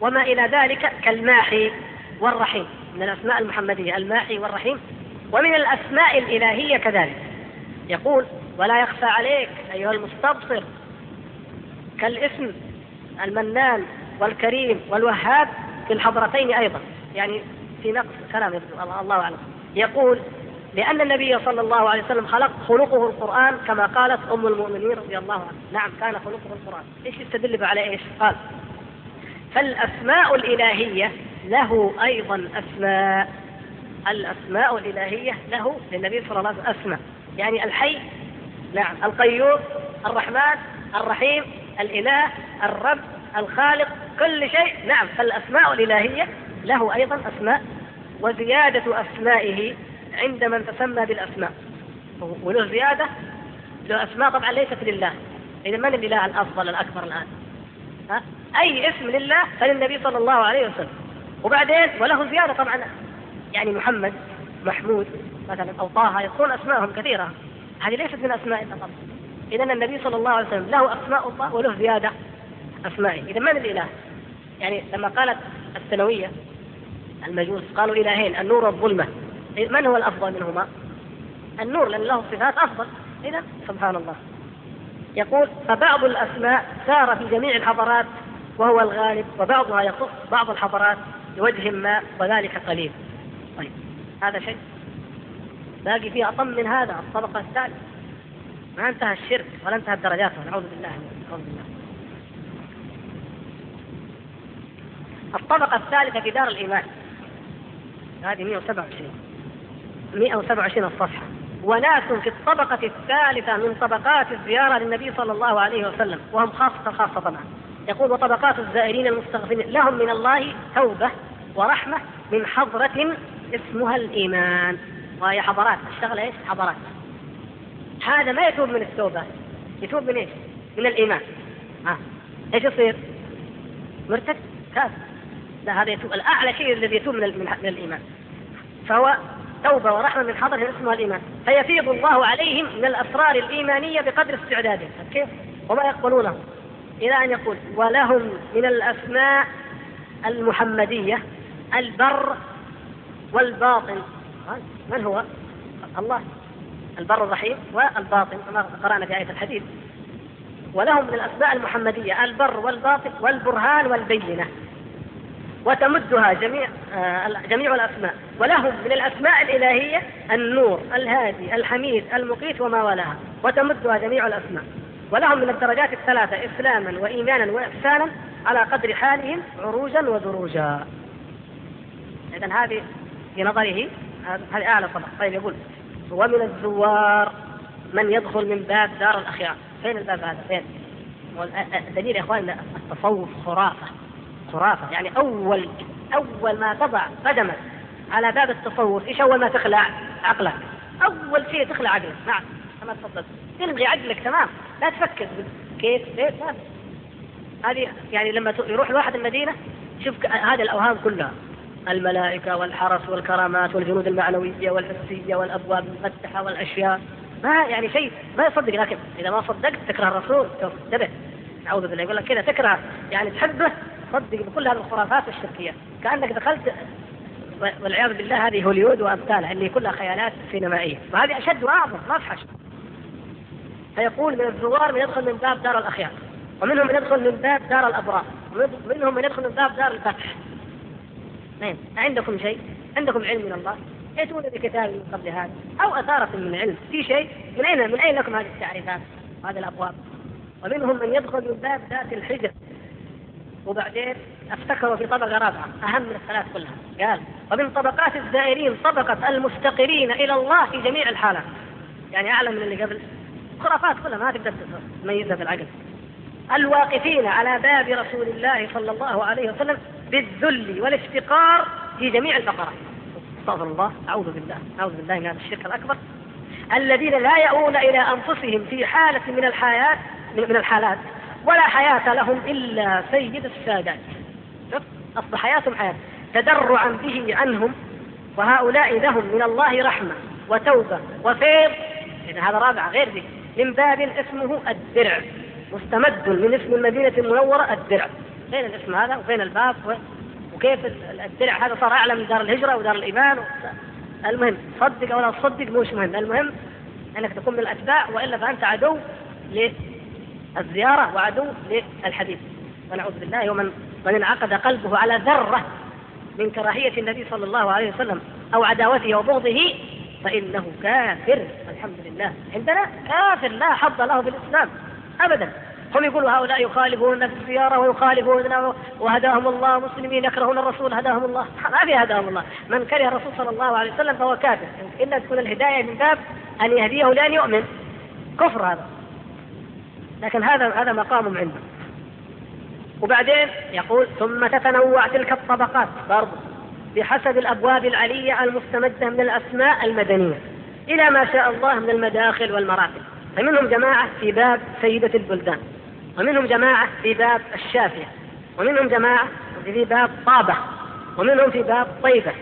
Speaker 1: وما إلى ذلك كالماحي والرحيم. من الأسماء المحمدية الماحي والرحيم. ومن الأسماء الإلهية كذلك. يقول ولا يخفى عليك أيها المستبصر كالاسم المنان والكريم والوهاب في الحضرتين أيضا. يعني في نقص كلام الله أعلم. يقول لأن النبي صلى الله عليه وسلم خلق خلقه القرآن كما قالت أم المؤمنين رضي الله عنها. نعم كان خلقه القرآن. إيش يستدل على إيش؟ قال فالأسماء الإلهية له أيضا أسماء. الأسماء الإلهية له للنبي صلى الله عليه وسلم أسماء. يعني الحي نعم القيوم الرحمن الرحيم الإله الرب الخالق كل شيء. نعم فالأسماء الإلهية له أيضا أسماء. وزيادة أسمائه عند من تسمى بالأسماء. وله زيادة له أسماء طبعا ليست لله. إذا من الإله الأفضل الأكبر الآن؟ ها؟ أي اسم لله فللنبي صلى الله عليه وسلم. وبعدين وله زيادة طبعا. يعني محمد محمود مثلا أو طه يكون أسماءهم كثيرة. هذه ليست من أسماء فقط. إذا النبي صلى الله عليه وسلم له أسماء الله وله زيادة أسمائه. إذا من الإله؟ يعني لما قالت الثانوية المجوس قالوا إلهين النور والظلمة. من هو الأفضل منهما؟ النور لأن له صفات أفضل. إذا سبحان الله يقول فبعض الأسماء سار في جميع الحضارات وهو الغالب وبعضها يخص بعض الحضارات بوجه ما وذلك قليل. طيب هذا شيء. باقي فيه أطم من هذا الطبقة الثالثة ما انتهى الشرك ولا انتهى الدرجات نعوذ بالله نعوذ بالله. الطبقة الثالثة في دار الإيمان. هذه 127 127 الصفحة. وناس في الطبقة الثالثة من طبقات الزيارة للنبي صلى الله عليه وسلم وهم خاصة خاصة طبعا. يقول وطبقات الزائرين المستغفرين لهم من الله توبة ورحمة من حضرة اسمها الإيمان. وهي حضارات الشغلة إيش؟ حضارات هذا ما يتوب من التوبة. يتوب من إيش؟ من الإيمان. ها إيش يصير؟ مرتد. كافر لا هذا يتوب. الأعلى شيء الذي يتوب من, من الإيمان. فهو توبة ورحمة من حضرة اسمها الإيمان فيفيض الله عليهم من الأسرار الإيمانية بقدر استعدادهم كيف؟ وما يقبلونه. إلى أن يقول ولهم من الأسماء المحمدية البر والباطن. من هو؟ الله. البر الرحيم والباطن كما قرأنا في آية الحديث. ولهم من الأسماء المحمدية البر والباطن والبرهان والبينة. وتمدها جميع آه جميع الأسماء. ولهم من الأسماء الإلهية النور الهادي الحميد المقيت وما ولاها وتمدها جميع الأسماء. ولهم من الدرجات الثلاثة إسلاما وإيمانا وإحسانا على قدر حالهم عروجا ودروجا إذا هذه في نظره هذه أعلى طبقة طيب يقول ومن الزوار من يدخل من باب دار الأخيار. فين الباب هذا؟ فين؟ دليل يا إخوان التصوف خرافة. خرافة يعني أول أول ما تضع قدمك على باب التصوف إيش أول ما تخلع عقلك. أول شيء تخلع عقلك. نعم كما تفضل. تلغي عقلك تمام. لا تفكر. كيف؟ لا. هذه يعني لما يروح الواحد المدينة شوف هذه الأوهام كلها. الملائكة والحرس والكرامات والجنود المعنوية والحسية والأبواب المفتحة والأشياء. ما يعني شيء ما يصدق لكن إذا ما صدقت تكره الرسول. انتبه. أعوذ بالله. يقول لك كذا تكره يعني تحبه صدق بكل هذه الخرافات والشركيات كأنك دخلت والعياذ بالله هذه هوليود وأمثالها اللي كلها خيالات سينمائية. وهذه أشد وأعظم ما أفحش فيقول من الزوار من يدخل من باب دار الأخيار ومنهم من يدخل من باب دار الأبرار ومنهم من يدخل من باب دار الفتح. نعم عندكم شيء؟ عندكم علم من الله؟ ائتون بكتاب من قبل هذا أو أثارة من علم. في شيء؟ من أين من أين لكم هذه التعريفات؟ هذه الأبواب. ومنهم من يدخل من باب ذات الحجر. وبعدين افتكروا في طبقة رابعة أهم من الثلاث كلها. قال ومن طبقات الزائرين طبقة المفتقرين إلى الله في جميع الحالات. يعني اعلى من اللي قبل. خرافات كلها ما تقدر تميزها بالعقل الواقفين على باب رسول الله صلى الله عليه وسلم بالذل والافتقار في جميع الفقرات استغفر الله أعوذ بالله أعوذ بالله من هذا الشرك الأكبر. الذين لا يأوون إلى أنفسهم في حالة من الحياة من الحالات ولا حياة لهم إلا سيد السادات. أصل حياتهم حياة. تدرعا به عنهم وهؤلاء لهم من الله رحمة وتوبة وفيض. إذا هذا رابع غير ذي من باب اسمه الدرع. مستمد من اسم المدينة المنورة الدرع. فين الاسم هذا؟ وفين الباب؟ وكيف الدرع هذا صار أعلى من دار الهجرة ودار الإيمان؟ المهم صدق أو لا تصدق؟ مش مهم. المهم أنك تكون من الأتباع وإلا فأنت عدو للزيارة وعدو للحديث. ونعوذ بالله ومن من انعقد قلبه على ذرة من كراهية النبي صلى الله عليه وسلم أو عداوته وبغضه فإنه كافر. الحمد لله. عندنا كافر لا حظ له بالإسلام أبدا. هم يقولوا هؤلاء يخالفون في الزيارة ويخالفون وهداهم الله مسلمين يكرهون الرسول هداهم الله. ما في هداهم الله. من كره الرسول صلى الله عليه وسلم فهو كافر. إلا تكون الهداية من باب أن يهديه لأن يؤمن. كفر هذا. لكن هذا هذا مقام عنده. وبعدين يقول ثم تتنوع تلك الطبقات برضه بحسب الأبواب العلية المستمدة من الأسماء المدنية إلى ما شاء الله من المداخل والمراتب فمنهم جماعة في باب سيدة البلدان ومنهم جماعة في باب الشافية ومنهم جماعة في باب طابة ومنهم في باب طيبة.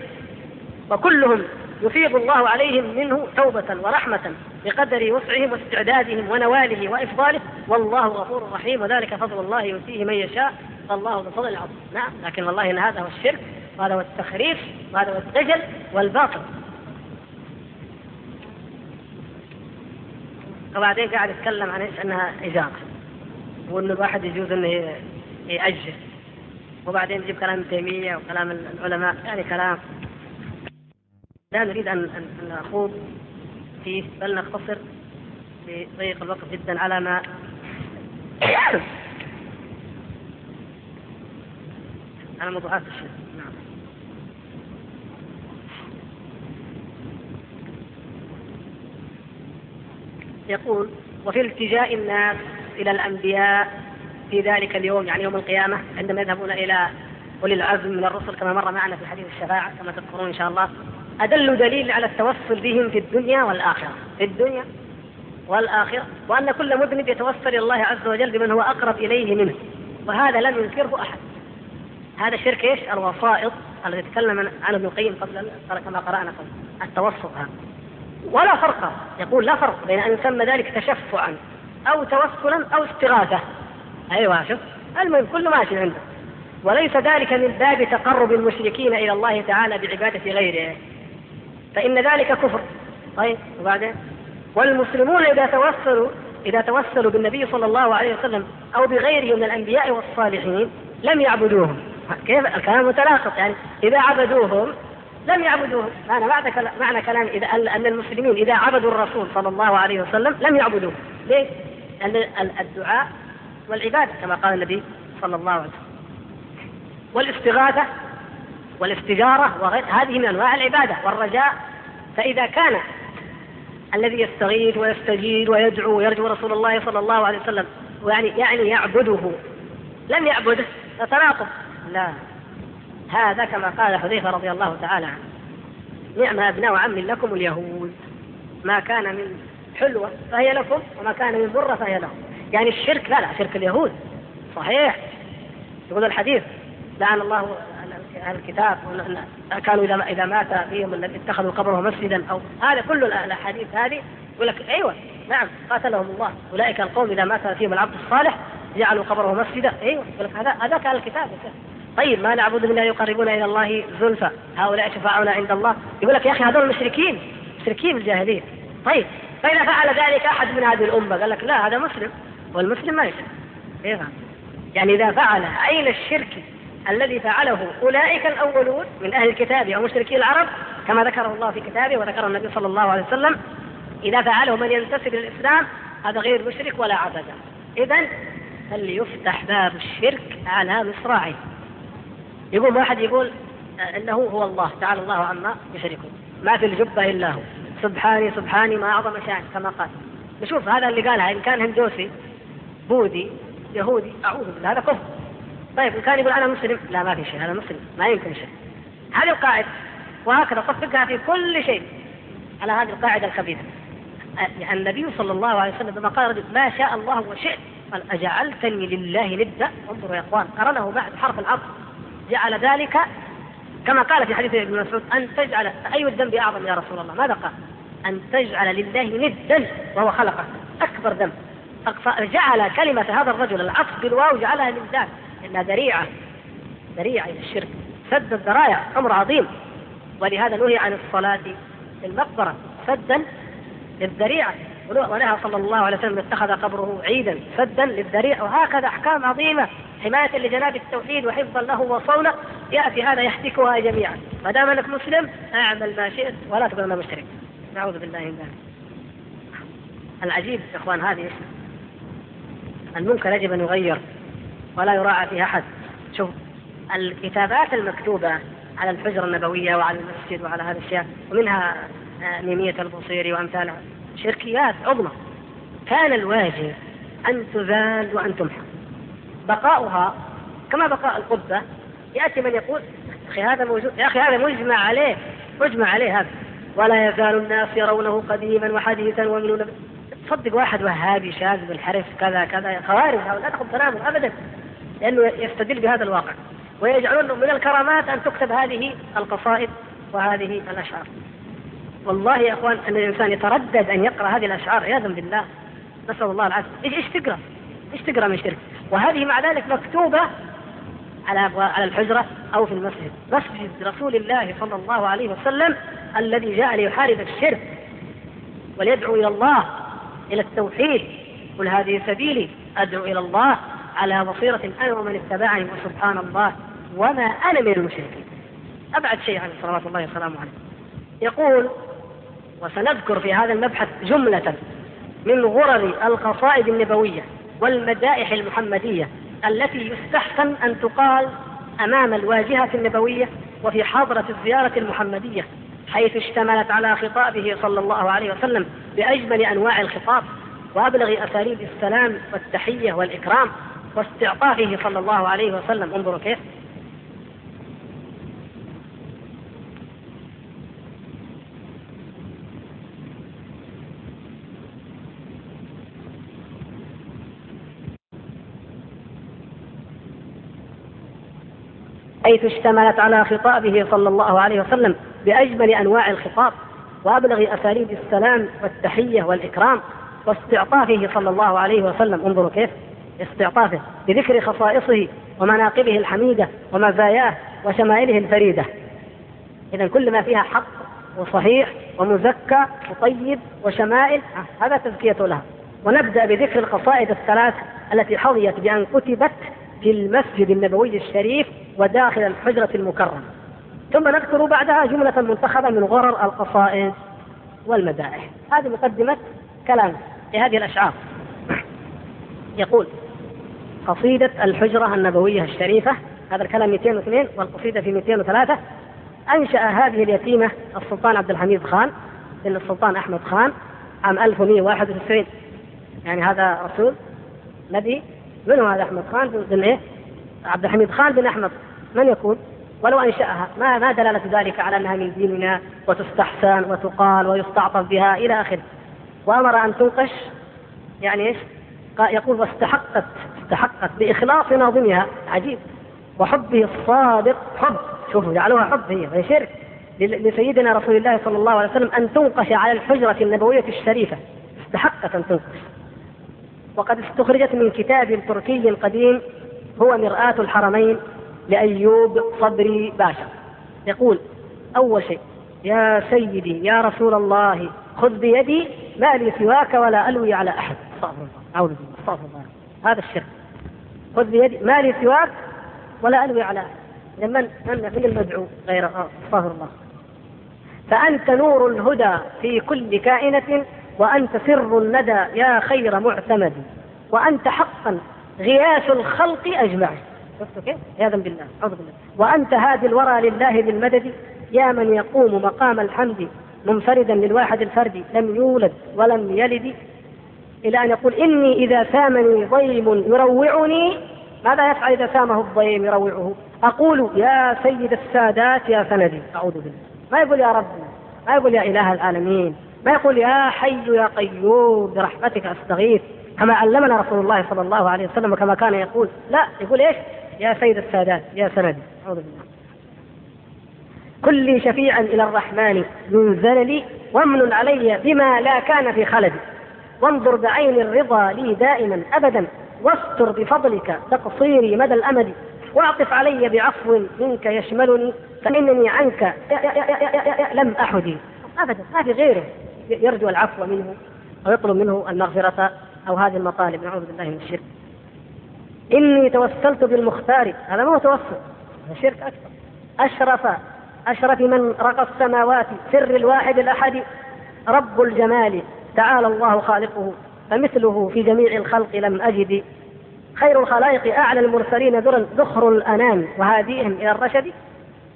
Speaker 1: وكلهم يفيض الله عليهم منه توبة ورحمة بقدر وسعهم واستعدادهم ونواله وإفضاله. والله غفور رحيم. وذلك فضل الله يؤتيه من يشاء. والله ذو فضل عظيم. نعم. لكن والله إن هذا هو الشرك وهذا هو التخريف وهذا هو الدجل والباطل. وبعدين قاعد يتكلم عن إيش؟ أنها إجارة. وانه الواحد يجوز إنه يأجر. وبعدين يجيب كلام تيمية وكلام العلماء. يعني كلام لا نريد ان ان نخوض فيه بل نقتصر بضيق الوقت جدا على ما على موضوعات الشيخ. نعم. يقول وفي التجاء الناس إلى الأنبياء في ذلك اليوم يعني يوم القيامة عندما يذهبون إلى أولي العزم من الرسل كما مر معنا في حديث الشفاعة كما تذكرون إن شاء الله. أدل دليل على التوسل بهم في الدنيا والآخرة. في الدنيا والآخرة. وأن كل مذنب يتوسل إلى الله عز وجل بمن هو أقرب إليه منه. وهذا لم ينكره أحد. هذا شرك إيش؟ الوسائط الذي تكلم عنه ابن القيم قبل كما قرأنا قبل. التوسط هذا. ولا فرق. يقول لا فرق بين أن يسمى ذلك تشفعا أو توسلا أو استغاثة. أيوة شوف. المهم كله ماشي عنده. وليس ذلك من باب تقرب المشركين إلى الله تعالى بعبادة غيره. فإن ذلك كفر. طيب وبعدين؟ والمسلمون إذا توسلوا إذا توسلوا بالنبي صلى الله عليه وسلم أو بغيره من الأنبياء والصالحين لم يعبدوهم. كيف؟ الكلام متناقض يعني. إذا عبدوهم لم يعبدوهم. معنى معنى كلام إذا أن المسلمين إذا عبدوا الرسول صلى الله عليه وسلم لم يعبدوه ليش؟ لأن الدعاء والعبادة كما قال النبي صلى الله عليه وسلم. والاستغاثة والاستجارة وغير هذه من أنواع العبادة والرجاء. فإذا كان الذي يستغيث ويستجير ويدعو ويرجو رسول الله صلى الله عليه وسلم يعني يعني يعبده لم يعبده تتناقض لا. هذا كما قال حذيفة رضي الله تعالى عنه. نعم أبناء عم لكم اليهود. ما كان من حلوة فهي لكم وما كان من برة فهي لهم. يعني الشرك لا لا شرك اليهود. صحيح. يقول الحديث لعن الله أهل الكتاب كانوا اذا إذا مات فيهم الذي اتخذوا قبره مسجدا أو هذا كل الأحاديث هذه يقول لك أيوه نعم قاتلهم الله. أولئك القوم إذا مات فيهم العبد الصالح جعلوا قبره مسجدا. أيوه يقول لك هذا هذاك أهل الكتاب. طيب ما نعبد من لا يقربون إلى الله زلفى؟ هؤلاء شفاعنا عند الله. يقول لك يا أخي هذول مشركين مشركين الجاهلية. طيب فإذا فعل ذلك أحد من هذه الأمة قال لك لا هذا مسلم والمسلم ما يشرك. كيف؟ يعني إذا فعل عين الشرك؟ الذي فعله أولئك الأولون من أهل الكتاب أو مشركي العرب كما ذكره الله في كتابه وذكره النبي صلى الله عليه وسلم إذا فعله من ينتسب للاسلام هذا غير مشرك ولا عبد. اذا فليفتح باب الشرك على مصراعيه يقول واحد يقول إنه هو الله تعالى الله عما يشركون. ما في الجبة إلا هو. سبحاني سبحاني ما أعظم شأن كما قال. نشوف هذا اللي قالها إن كان هندوسي بوذي يهودي أعوذ بالله هذا كفر. طيب إن كان يقول أنا مسلم لا ما في شيء هذا مسلم ما يمكن شيء. هذه القاعدة وهكذا طبقها في كل شيء على هذه القاعدة الخبيثه يعني النبي صلى الله عليه وسلم لما قال رجل ما شاء الله وشئت قال اجعلتني لله ندا. انظروا يا إخوان قرنه بعد حرف العطف جعل ذلك كما قال في حديث ابن مسعود أن تجعل أي الذنب أعظم يا رسول الله؟ ماذا قال؟ أن تجعل لله ندا وهو خلقه. أكبر ذنب. جعل كلمة هذا الرجل العطف بالواو جعلها من إنها ذريعة ذريعة إلى الشرك سد الذرائع أمر عظيم. ولهذا نهي عن الصلاة في المقبرة سدا للذريعة. ونهى صلى الله عليه وسلم اتخذ قبره عيدا سدا للذريعة. وهكذا أحكام عظيمة حماية لجناب التوحيد وحفظا له وصونه. يأتي هذا يحتكها جميعا. ما دام أنك مسلم أعمل ما شئت ولا أنا مشرك نعوذ بالله من ذلك. العجيب يا إخوان هذه المنكر يجب أن يغير. ولا يراعى فيه أحد. شوف الكتابات المكتوبة على الحجرة النبوية وعلى المسجد وعلى هذه الاشياء ومنها آه، ميميه البصيري وأمثالها شركيات عظمى. كان الواجب أن تزال وأن تمحى. بقاؤها كما بقاء القبة يأتي من يقول أخي هذا موجود يا أخي هذا مجمع عليه مجمع عليه هذا. ولا يزال الناس يرونه قديما وحديثا ومن تصدق واحد وهابي شاذ بالحرف كذا كذا خوارج لا تاخذ كلامه ابدا. لأنه يستدل بهذا الواقع. ويجعلون من الكرامات أن تكتب هذه القصائد وهذه الأشعار. والله يا أخوان أن الإنسان يتردد أن يقرأ هذه الأشعار عياذا بالله. نسأل الله العافية. إيش إيش تقرأ؟ إيش تقرأ من شرك؟ وهذه مع ذلك مكتوبة على على الحجرة أو في المسجد، مسجد رسول الله صلى الله عليه وسلم الذي جاء ليحارب الشرك وليدعو إلى الله إلى التوحيد. قل هذه سبيلي أدعو إلى الله. على بصيرة أنا ومن اتبعني وسبحان الله وما أنا من المشركين. أبعد شيء عن صلوات الله وسلامه عليه. يقول وسنذكر في هذا المبحث جملة من غرر القصائد النبوية والمدائح المحمدية التي يستحسن أن تقال أمام الواجهة النبوية وفي حاضرة الزيارة المحمدية حيث اشتملت على خطابه صلى الله عليه وسلم بأجمل أنواع الخطاب وأبلغ أساليب السلام والتحية والإكرام واستعطافه صلى الله عليه وسلم. انظروا كيف. حيث اشتملت على خطابه صلى الله عليه وسلم بأجمل أنواع الخطاب وأبلغ أساليب السلام والتحية والإكرام واستعطافه صلى الله عليه وسلم. انظروا كيف. استعطافه بذكر خصائصه ومناقبه الحميدة ومزاياه وشمائله الفريدة. إذا كل ما فيها حق وصحيح ومزكى وطيب وشمائل هذا تزكية لها. ونبدأ بذكر القصائد الثلاث التي حظيت بأن كتبت في المسجد النبوي الشريف وداخل الحجرة المكرمة. ثم نذكر بعدها جملة منتخبة من غرر القصائد والمدائح. هذه مقدمة كلام في هذه الأشعار. يقول قصيدة الحجرة النبوية الشريفة هذا الكلام 202 والقصيدة في 203 أنشأ هذه اليتيمة السلطان عبد الحميد خان بن السلطان أحمد خان عام 1191 يعني هذا رسول نبي. من هو هذا أحمد خان؟ بن إيه؟ عبد الحميد خان بن أحمد. من يكون؟ ولو أنشأها. ما ما دلالة ذلك على أنها من ديننا وتستحسن وتقال ويستعطف بها إلى آخره. وأمر أن تنقش يعني إيش؟ يقول واستحقت استحقت بإخلاص ناظمها. عجيب. وحبه الصادق حب. شوفوا جعلوها حب هي هي شرك. لسيدنا رسول الله صلى الله عليه وسلم أن تنقش على الحجرة النبوية الشريفة. استحقت أن تنقش. وقد استخرجت من كتاب تركي قديم هو مرآة الحرمين لأيوب صبري باشا. يقول أول شيء يا سيدي يا رسول الله خذ بيدي ما لي سواك ولا ألوي على أحد. استغفر الله. أعوذ بالله. استغفر الله. هذا الشرك خذ بيدي ما لي سواك ولا ألوي على أحد. من من المدعو غير استغفر الله. فأنت نور الهدى في كل كائنة وأنت سر الندى يا خير معتمد. وأنت حقا غياث الخلق أجمعين. شفتوا كيف؟ عياذا بالله أعوذ بالله. وأنت هادي الورى لله بالمدد. يا من يقوم مقام الحمد منفردا للواحد الفردي لم يولد ولم يلد. إلى أن يقول إني إذا سامني ضيم يروعني. ماذا يفعل إذا سامه الضيم يروعه؟ أقول يا سيد السادات يا سندي. أعوذ بالله. ما يقول يا رب؟ ما يقول يا إله العالمين. ما يقول يا حي يا قيوم برحمتك أستغيث. كما علمنا رسول الله صلى الله عليه وسلم وكما كان يقول. لا يقول إيش؟ يا سيد السادات يا سندي. أعوذ بالله. كل شفيعا إلى الرحمن. من زللي وامن علي بما لا كان في خلدي. وانظر بعين الرضا لي دائما أبدا واستر بفضلك تقصيري مدى الأمد واعطف علي بعفو منك يشملني فإنني عنك لم أحدي أبدا ما في غيره يرجو العفو منه ويطلب منه المغفرة أو هذه المطالب. نعوذ بالله من الشرك. إني توسلت بالمختار هذا ما هو توسل هذا شرك أكبر. أشرف أشرف من رقى السماوات سر الواحد الأحد رب الجمال. تعالى الله خالقه فمثله في جميع الخلق لم أجد. خير الخلائق أعلى المرسلين ذرا ذخر الأنام وهاديهم إلى الرشد.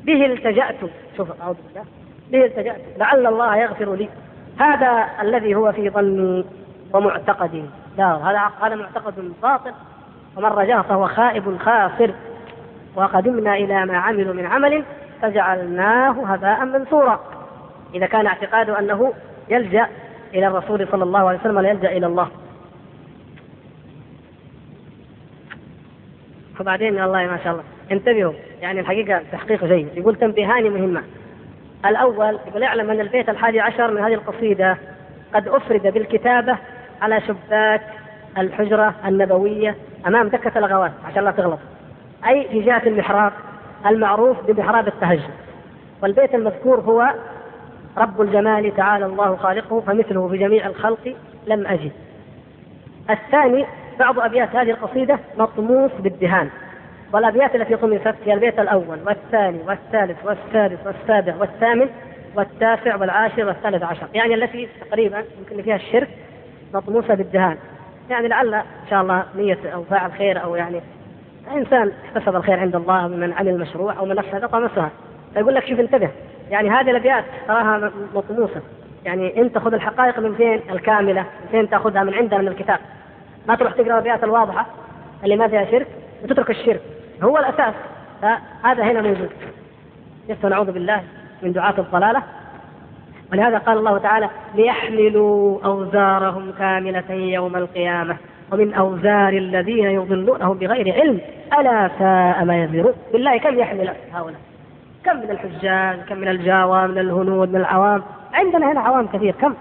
Speaker 1: به التجأت. شوف أعوذ بالله. به التجأت. لعل الله يغفر لي. هذا الذي هو في ظني ومعتقدي. لا هذا هذا معتقد باطل. ومن رجاه فهو خائب خاسر. وقدمنا إلى ما عملوا من عمل فجعلناه هباء منثورا. إذا كان اعتقاده أنه يلجأ إلى الرسول صلى الله عليه وسلم ولا يلجأ إلى الله. وبعدين الله ما شاء الله. انتبهوا يعني الحقيقة تحقيق جيد. يقول تنبيهان مهمة. الأول يقول اعلم أن البيت الحادي عشر من هذه القصيدة قد أفرد بالكتابة على شباك الحجرة النبوية أمام دكة الغوات عشان لا تغلط. أي في جهة المحراب المعروف بمحراب التهجد. والبيت المذكور هو رب الجمال تعالى الله خالقه فمثله في جميع الخلق لم أجد. الثاني بعض أبيات هذه القصيدة مطموس بالدهان. والأبيات التي طمست هي البيت الأول والثاني والثالث والسادس والسابع والثامن والتاسع والعاشر والثالث عشر. يعني التي تقريبا يمكن فيها الشرك مطموسة بالدهان. يعني لعل إن شاء الله نية أو فاعل خير أو يعني إنسان احتسب الخير عند الله من عمل مشروع أو من نفسه طمسها فيقول لك شوف انتبه. يعني هذه الأبيات تراها مطموسة. يعني أنت خذ الحقائق من فين الكاملة من فين تأخذها؟ من عندنا من الكتاب. ما تروح تقرأ الأبيات الواضحة اللي ما فيها شرك وتترك الشرك. هو الأساس. هذا هنا موجود. نعوذ بالله من دعاة الضلالة. ولهذا قال الله تعالى ليحملوا أوزارهم كاملة يوم القيامة. ومن أوزار الذين يضلونهم بغير علم ألا ساء ما يزرون. بالله كم يحمل هؤلاء؟ كم من الحجاج كم من الجاوة من الهنود من العوام؟ عندنا هنا عوام كثير. كم؟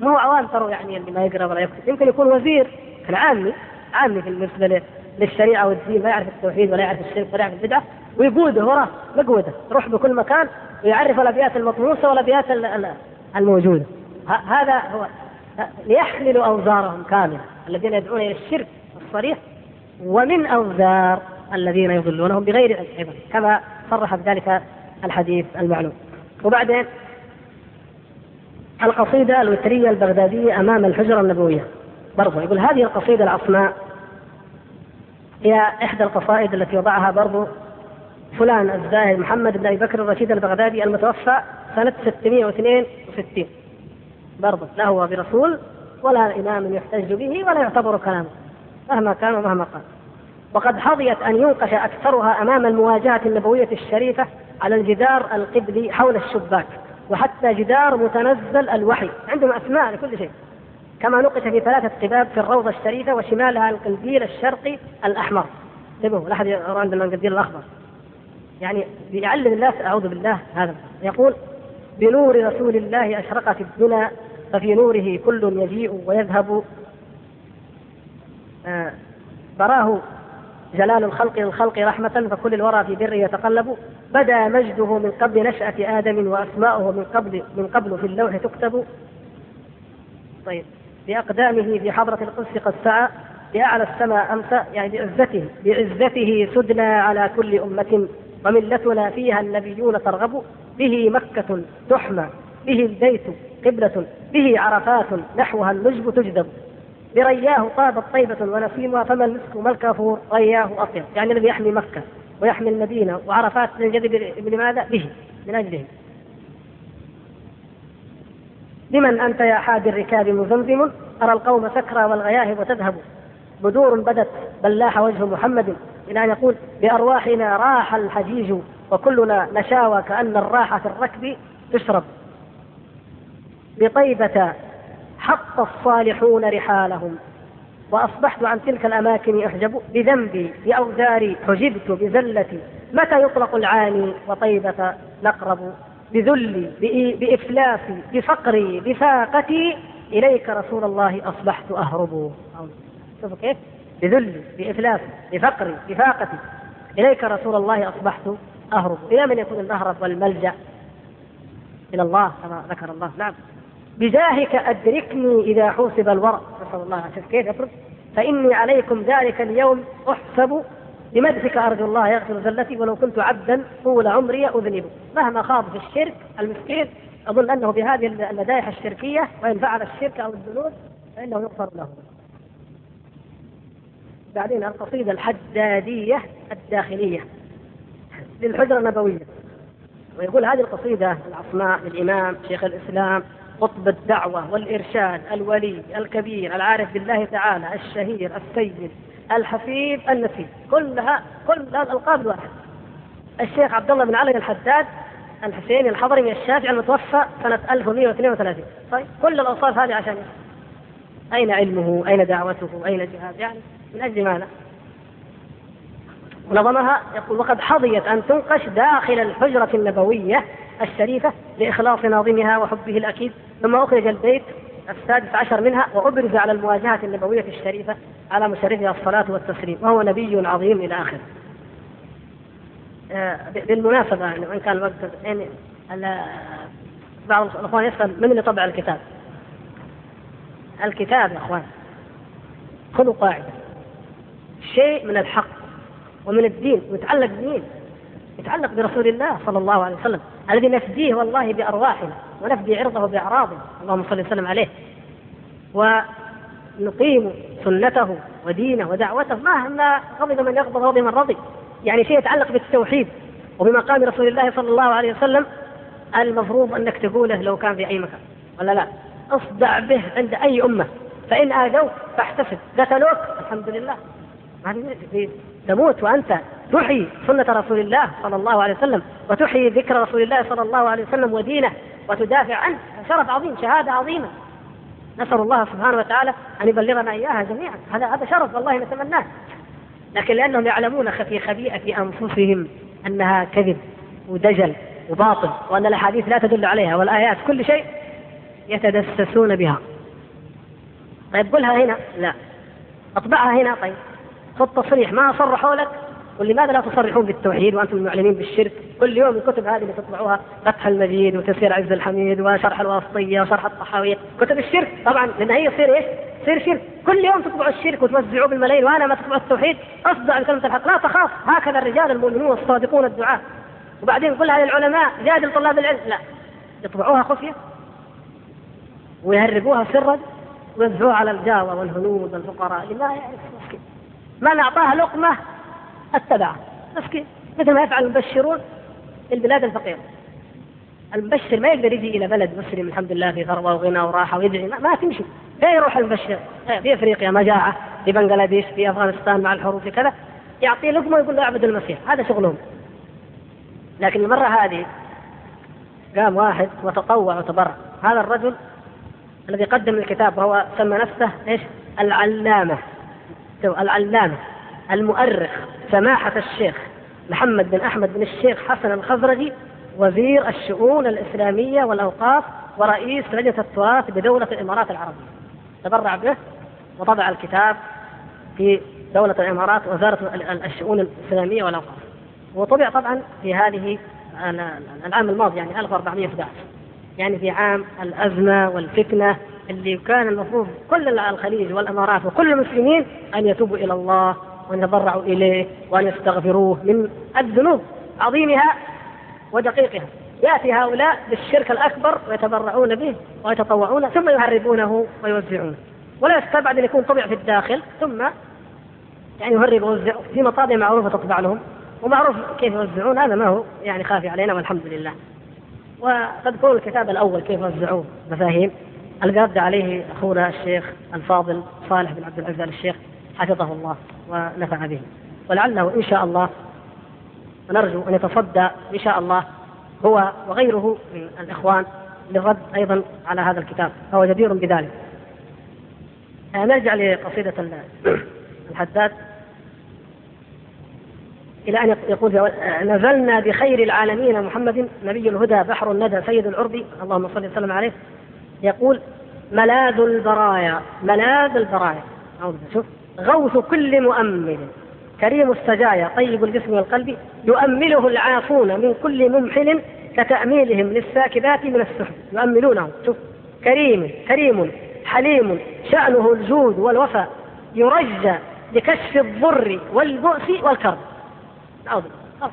Speaker 1: ما هو عوام ترى يعني اللي ما يقرأ ولا يكتب. يمكن يكون وزير كان عامي عامي بالنسبة للشريعة والدين ما يعرف التوحيد ولا يعرف الشرك ولا يعرف البدعة ويقوده وراه مقوده يروح بكل مكان ويعرف الأبيات المطموسة والأبيات الموجودة. هذا هو. ليحملوا أوزارهم كاملة الذين يدعون إلى الشرك الصريح ومن أوزار الذين يضلونهم بغير علم. كما صرح بذلك الحديث المعلوم. وبعدين القصيدة الوترية البغدادية أمام الحجرة النبوية. برضو يقول هذه القصيدة العصماء هي إحدى القصائد التي وضعها برضو فلان الزاهد محمد بن أبي بكر الرشيد البغدادي المتوفى سنة 662 برضو لا هو برسول ولا إمام يحتج به ولا يعتبر كلامه مهما كان ومهما قال. وقد حظيت أن ينقش أكثرها أمام المواجهة النبوية الشريفة على الجدار القبلي حول الشباك وحتى جدار متنزل الوحي عندهم أسماء لكل شيء كما نقش في ثلاثة قباب في الروضة الشريفة وشمالها القنديل الشرقي الأحمر. انتبهوا لا أحد يرى عندنا القنديل الأخضر. يعني بيعلم الناس أعوذ بالله هذا. يقول بنور رسول الله أشرقت الدنيا ففي نوره كل يجيء ويذهب. آه براه جلال الخلق للخلق رحمة فكل الورى في بره يتقلب. بدا مجده من قبل نشأة آدم وأسماؤه من قبل من قبل في اللوح تكتب. طيب بأقدامه في حضرة القدس قد سعى. بأعلى السماء أمسى يعني بعزته بعزته سدنا على كل أمة. وملتنا فيها النبيون ترغب. به مكة تحمى به البيت قبلة به عرفات نحوها النجب تجذب. برياه طابت طيبة ونسيمها فما المسك ما الكافور؟ رياه أطيب. يعني الذي يحمي مكة ويحمي المدينة وعرفات تنجذب لماذا؟ به. من أجله. لمن أنت يا حاد الركاب مزمزم؟ أرى القوم سكرى والغياهب تذهب. بدور بدت بل لاح وجه محمد. إلى أن يقول بأرواحنا راح الحجيج وكلنا نشاوى كأن الراحة في الركب تشرب. بطيبة حط الصالحون رحالهم. وأصبحت عن تلك الأماكن أحجب بذنبي بأوزاري حجبت بزلتي متى يطلق العاني وطيبة نقرب؟ بذلي بإفلاسي بفقري بفاقتي. إليك رسول الله أصبحت أهرب. شوفوا كيف؟ بذلي بإفلاسي بفقري بفاقتي. إليك رسول الله أصبحت أهرب. إلى من يكون المهرب والملجأ؟ إلى الله كما ذكر الله. نعم. بجاهك أدركني إذا حوسب الورع نسأل الله شوف كيف يفرض فإني عليكم ذلك اليوم أحسب بمدحك أرجو الله يغفر زلتي ولو كنت عبدا طول عمري أذنب. مهما خاض في الشرك المسكين أظن أنه بهذه المدائح الشركية وإن فعل الشرك أو الذنوب فإنه يغفر له. بعدين القصيدة الحدادية الداخلية للحجرة النبوية. ويقول هذه القصيدة العصماء للإمام شيخ الإسلام قطب الدعوة والإرشاد الولي الكبير العارف بالله تعالى الشهير السيد الحفيظ النسيب كلها كل الألقاب الواحد الشيخ عبد الله بن علي الحداد الحسيني الحضري الشافعي المتوفى سنة 1132 طيب كل الأوصاف هذه عشان أين علمه؟ أين دعوته؟ أين جهاد يعني من أجل ماذا؟ نظمها يقول وقد حظيت أن تنقش داخل الحجرة النبوية الشريفة لإخلاص ناظمها وحبه الأكيد ثم أخرج البيت السادس عشر منها وأبرز على المواجهة النبوية الشريفة على مشرفها الصلاة والتسليم وهو نبي عظيم إلى آخره. آه، بالمناسبة يعني وإن كان الوقت يعني بعض الأخوان يسأل من اللي طبع الكتاب؟ الكتاب يا أخوان. خذوا قاعدة. شيء من الحق ومن الدين ويتعلق بمين؟ يتعلق برسول الله صلى الله عليه وسلم الذي نفديه والله بأرواحنا ونفدي عرضه بأعراضه اللهم صل وسلم عليه. ونقيم سنته ودينه ودعوته مهما غضب من يغضب غضب من رضي. يعني شيء يتعلق بالتوحيد وبمقام رسول الله صلى الله عليه وسلم المفروض أنك تقوله لو كان في أي مكان ولا لا؟ اصدع به عند أي أمة فإن آذوك فاحتسب. قتلوك الحمد لله. تموت وأنت تحيي سنة رسول الله صلى الله عليه وسلم وتحيي ذكر رسول الله صلى الله عليه وسلم ودينه وتدافع عنه. شرف عظيم شهادة عظيمة. نسأل الله سبحانه وتعالى أن يبلغنا إياها جميعا. هذا هذا شرف والله نتمناه. لكن لأنهم يعلمون في خبيئة أنفسهم أنها كذب ودجل وباطل وأن الأحاديث لا تدل عليها والآيات كل شيء يتدسسون بها. طيب قلها هنا. لا. أطبعها هنا. طيب. خذ تصريح ما صرحوا لك ولماذا لا تصرحون بالتوحيد وأنتم المعلنين بالشرك؟ كل يوم الكتب هذه اللي تطبعوها فتح المجيد وتفسير عز الحميد وشرح الواسطية وشرح الطحاوية، كتب الشرك. طبعا لأن هي تصير إيش؟ تصير شرك، كل يوم تطبعوا الشرك وتوزعوه بالملايين. وأنا ما تطبعوا التوحيد، أصدع بكلمة الحق، لا تخاف. هكذا الرجال المؤمنون الصادقون الدعاة. وبعدين كلها للعلماء جادل طلاب العلم، لا. يطبعوها خفية ويهربوها سرا ويوزعوها على الجاوة والهنود والفقراء. اللي ما يعرف مسكين. من أعطاها لقمة اتبعه مسكين. مثل ما يفعل المبشرون في البلاد الفقيرة. المبشر ما يقدر يجي إلى بلد مسلم الحمد لله في ثروه وغنى وراحة ويدعي. ما, ما تمشي. فين يروح المبشر؟ في أفريقيا مجاعه في بنغلاديش في أفغانستان مع الحروب في كذا. يعطيه لقمه ويقول له اعبد المسيح. هذا شغلهم. لكن المرة هذه قام واحد وتطوع وتبرع. هذا الرجل الذي قدم الكتاب وهو سمى نفسه إيش؟ العلامة. العلامة. المؤرخ سماحة الشيخ محمد بن أحمد بن الشيخ حسن الخزرجي وزير الشؤون الإسلامية والأوقاف ورئيس لجنة التراث بدولة الإمارات العربية. تبرع به وطبع الكتاب في دولة الإمارات وزارة الشؤون الإسلامية والأوقاف. وطبع طبعا في هذه العام الماضي يعني 1411 يعني في عام الأزمة والفتنة اللي كان المفروض كل الخليج والإمارات وكل المسلمين أن يتوبوا إلى الله وأن يتضرعوا إليه وأن يستغفروه من الذنوب عظيمها ودقيقها. يأتي هؤلاء بالشرك الأكبر ويتبرعون به ويتطوعون ثم يهربونه ويوزعونه. ولا يستبعد أن يكون طبع في الداخل ثم يعني يهرب ويوزع في مطابع معروفة تطبع لهم. ومعروف كيف يوزعون هذا ما هو يعني خافي علينا والحمد لله. وتذكرون الكتاب الأول كيف وزعوه مفاهيم. القرد عليه أخونا الشيخ الفاضل صالح بن عبد العزيز الشيخ. حفظه الله ونفع به. ولعله إن شاء الله ونرجو أن يتصدى إن شاء الله هو وغيره من الإخوان للرد أيضا على هذا الكتاب. فهو جدير بذلك. آه، نرجع لقصيدة الحداد. إلى أن يقول آه، نزلنا بخير العالمين محمد نبي الهدى بحر الندى سيد العرب اللهم صل وسلم عليه. يقول ملاذ البرايا ملاذ البرايا. شوف. غوث كل مؤمل. كريم السجايا طيب الجسم والقلب يؤمله العافون من كل ممحل كتأميلهم للساكبات من السحب. يؤملونه. شوف. كريم كريم حليم شأنه الجود والوفاء. يرجى لكشف الضر والبؤس والكرب.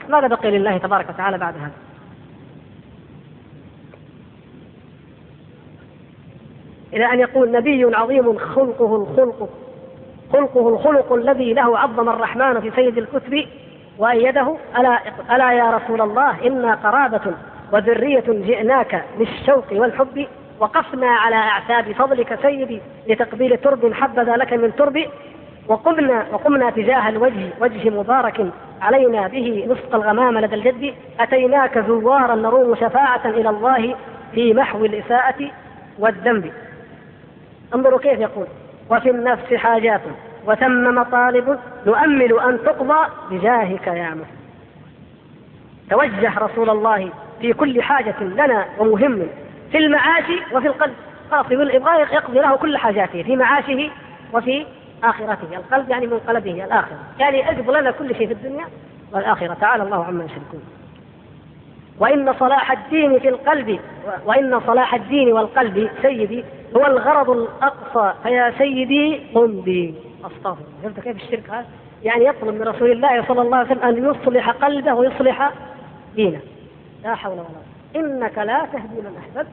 Speaker 1: ماذا بقي لله تبارك وتعالى بعد هذا؟ إلى أن يقول نبي عظيم خلقه الخلق. خلقه الخلق الذي له عظم الرحمن في سيد الكتب وأيده ألا, ألا يا رسول الله إنا قرابة وذرية جئناك بالشوق والحب وقفنا على أعتاب فضلك سيدي لتقبيل ترب حبذا لك من ترب وقمنا وقمنا تجاه الوجه وجه مبارك علينا به نسق الغمام لدى الجد أتيناك زوارا نروم شفاعة إلى الله في محو الإساءة والذنب. انظروا كيف يقول وفي النفس حاجات وثم مطالب نؤمل أن تقضى بجاهك يا محمد. توجه رسول الله في كل حاجة لنا ومهم في المعاش وفي القلب. يقول يبغى يقضي له كل حاجاته في معاشه وفي آخرته. القلب يعني من قلبه الآخرة. يعني اقض لنا كل شيء في الدنيا والآخرة. تعالى الله عما يشركون. وإن صلاح الدين في القلب وإن صلاح الدين والقلب سيدي هو الغرض الأقصى. فيا سيدي قم بي. أستغفر فهمت كيف الشرك هذا؟ يعني يطلب من رسول الله صلى الله عليه وسلم أن يصلح قلبه ويصلح دينه. لا حول ولا قوة. إنك لا تهدي من أحببت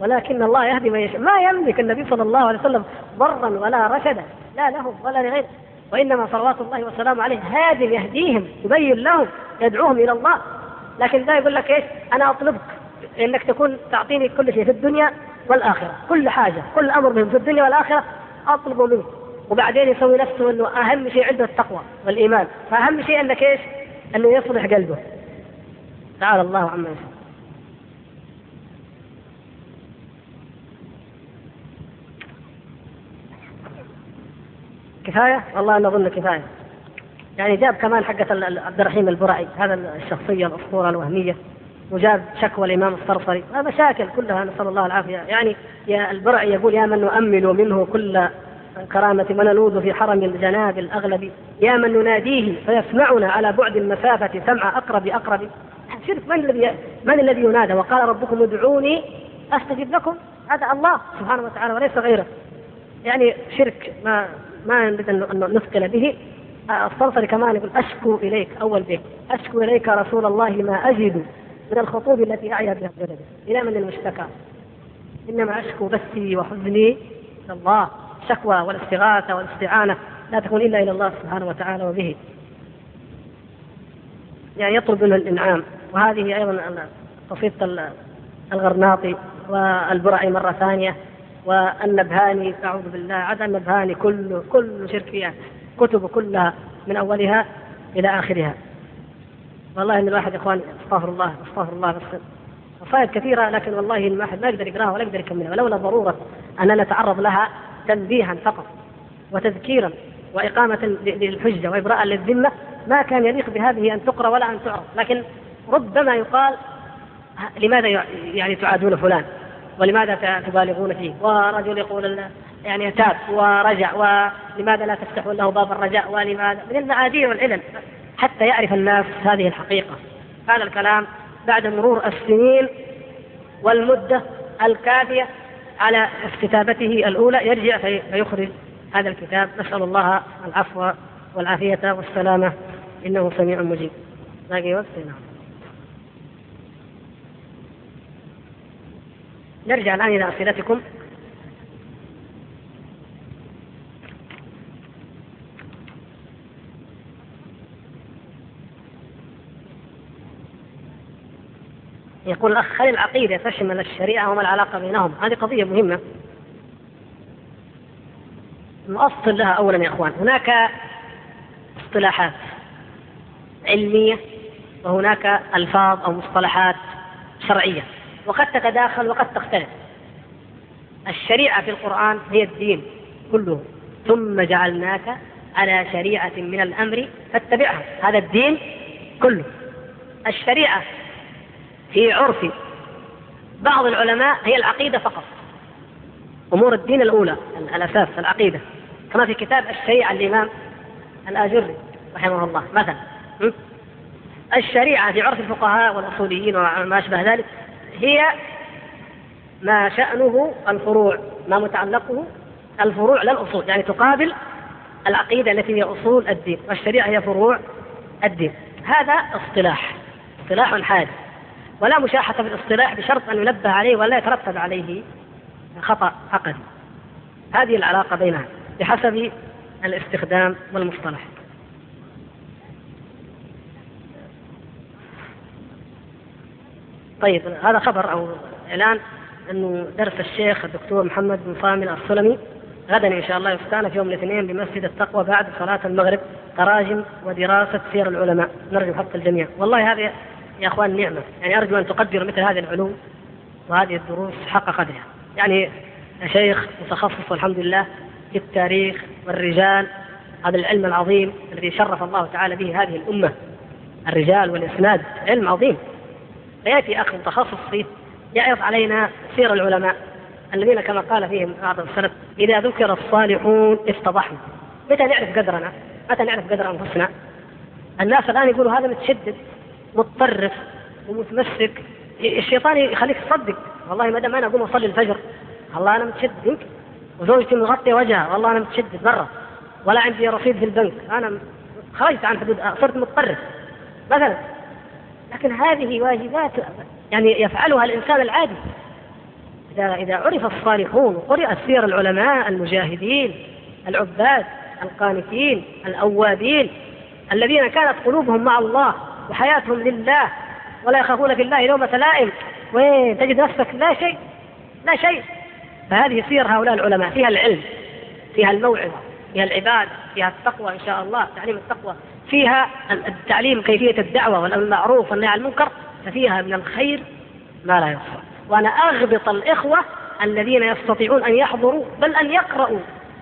Speaker 1: ولكن الله يهدي من يشاء. ما يملك النبي صلى الله عليه وسلم ضرا ولا رشدا لا له ولا لغيره. وإنما صلوات الله وسلامه عليه هاد يهديهم يبين لهم يدعوهم إلى الله. لكن لا يقول لك إيش؟ أنا أطلبك إنك تكون تعطيني كل شيء في الدنيا والآخرة. كل حاجة كل أمر منهم في الدنيا والآخرة أطلب منك وبعدين يسوي نفسه إنه أهم شيء عنده التقوى والإيمان. فأهم شيء إنك إيش؟ إنه يصلح قلبه. تعالى الله عما يشاء كفاية؟ والله أنا أظن كفاية. يعني جاب كمان حقة عبد الرحيم البرعي هذا الشخصية الأسطورة الوهمية. وجاب شكوى الإمام الصرصري. مشاكل كلها نسأل الله العافية. يعني يا البرعي يقول يا من نؤمل منه كل كرامة ونلوذ في حرم الجناب الأغلب. يا من نناديه فيسمعنا على بعد المسافة سمع أقرب أقرب. شرك من الذي من الذي ينادى؟ وقال ربكم ادعوني أستجب لكم. هذا الله سبحانه وتعالى وليس غيره. يعني شرك ما ما نريد أن نثقل به. الصرصري كمان يقول أشكو إليك أول بيت. أشكو إليك رسول الله ما أجد من الخطوب التي أعيا بها الجلد إلى من المشتكى؟ إنما أشكو بثي وحزني إلى الله. الشكوى والاستغاثة والاستعانة لا تكون إلا إلى الله سبحانه وتعالى وبه. يعني يطلب منه الإنعام. وهذه أيضا قصيدة الغرناطي والبرعي مرة ثانية والنبهاني أعوذ بالله عدا النبهاني كل كل شركيات كتب كلها من أولها إلى آخرها. والله ان الواحد يا إخوان أستغفر الله أستغفر الله بس كثيرة لكن والله الواحد ما يقدر يقراها ولا يقدر يكملها. ولولا ضرورة اننا نتعرض لها تنبيها فقط وتذكيرا وإقامة للحجة وإبراء للذمة ما كان يليق بهذه أن تقرأ ولا أن تعرض. لكن ربما يقال لماذا يعني تعادون فلان؟ ولماذا تبالغون فيه؟ ورجل يقول يعني تاب ورجع ولماذا لا تفتحون له باب الرجاء ولماذا؟ من المعاذير والعلل حتى يعرف الناس هذه الحقيقة. هذا الكلام بعد مرور السنين والمدة الكافية على كتابته الأولى. يرجع فيخرج هذا الكتاب. نسأل الله العفو والعافية والسلامة. إنه سميع مجيب. باقي وقت؟ نعم. نرجع الآن إلى أسئلتكم. يقول الأخ هل العقيدة تشمل الشريعة وما العلاقة بينهم؟ هذه قضية مهمة. نؤصل لها أولا يا إخوان، هناك اصطلاحات علمية وهناك ألفاظ أو مصطلحات شرعية وقد تتداخل وقد تختلف. الشريعة في القرآن هي الدين كله ثم جعلناك على شريعة من الأمر فاتبعها هذا الدين كله الشريعة في عرف بعض العلماء هي العقيدة فقط. أمور الدين الأولى الأساس العقيدة. كما في كتاب الشريعة الإمام الآجري رحمه الله مثلا. الشريعة في عرف الفقهاء والأصوليين وما أشبه ذلك هي ما شأنه الفروع ما متعلقه الفروع لا الأصول. يعني تقابل العقيدة التي هي أصول الدين والشريعة هي فروع الدين. هذا اصطلاح اصطلاح حادث. ولا مشاحة في الاصطلاح بشرط أن ينبه عليه ولا يترتب عليه خطأ عقدي. هذه العلاقة بينها بحسب الاستخدام والمصطلح. طيب هذا خبر أو إعلان أنه درس الشيخ الدكتور محمد بن صامل السلمي غدا إن شاء الله يفتان في يوم الاثنين بمسجد التقوى بعد صلاة المغرب تراجم ودراسة سير العلماء. نرجو حق الجميع. والله هذه يا أخوان نعمة. يعني أرجو أن تقدروا مثل هذه العلوم وهذه الدروس حق قدرها. يعني شيخ متخصص والحمد لله في التاريخ والرجال هذا العلم العظيم الذي شرف الله تعالى به هذه الأمة. الرجال والإسناد علم عظيم. فيأتي أخ متخصص فيه يعرض علينا سير العلماء الذين كما قال فيهم بعض السلف إذا ذكر الصالحون افتضحنا. متى نعرف قدرنا؟ متى نعرف قدر أنفسنا؟ الناس الآن يقولوا هذا متشدد. متطرف ومتمسك. الشيطان يخليك تصدق. والله ما دام أنا أقوم أصلي الفجر والله أنا متشدد وزوجتي مغطيه وجهها والله أنا متشدد برا ولا عندي رصيد في البنك. أنا خرجت عن حدود صرت متطرف مثلا. لكن هذه واجبات يعني يفعلها الإنسان العادي. إذا إذا عرف الصالحون وقرأت سير العلماء المجاهدين العباد القانتين الأوابين الذين كانت قلوبهم مع الله وحياتهم لله ولا يخافون في الله لومة لائم وين تجد نفسك لا شيء لا شيء. فهذه سير هؤلاء العلماء فيها العلم فيها الموعظة فيها العبادة فيها التقوى إن شاء الله تعليم التقوى. فيها التعليم كيفية الدعوة والأمر والنهي عن المنكر ففيها من الخير ما لا يحصى وأنا أغبط الإخوة الذين يستطيعون أن يحضروا بل أن يقرأوا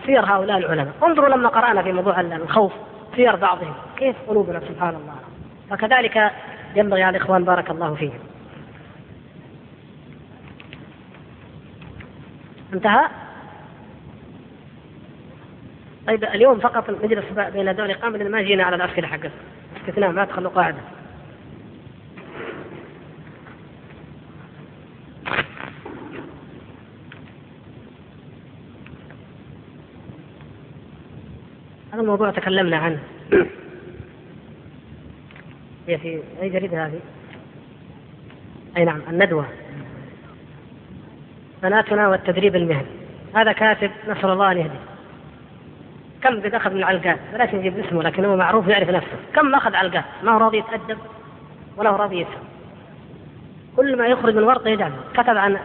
Speaker 1: سير هؤلاء العلماء. انظروا لما قرأنا في موضوع الخوف سير بعضهم. كيف قلوبنا؟ سبحان الله. فكذلك ينبغي على الإخوان بارك الله فيهم. انتهى؟ طيب اليوم فقط نجلس بين دول الإقامة لأن ما جينا على الأسئلة حقت استثناء ما تخلوا قاعدة. هذا الموضوع تكلمنا عنه. هي في أي جريدة هذه؟ أي نعم الندوة. بناتنا والتدريب المهني. هذا كاتب نسأل الله أن يهدي كم قد أخذ من العلقات؟ بلاش نجيب اسمه لكن هو معروف يعرف نفسه. كم أخذ علقات؟ ما هو راضي يتأدب ولا هو راضي يفهم. كل ما يخرج من ورطة يجعل كتب عن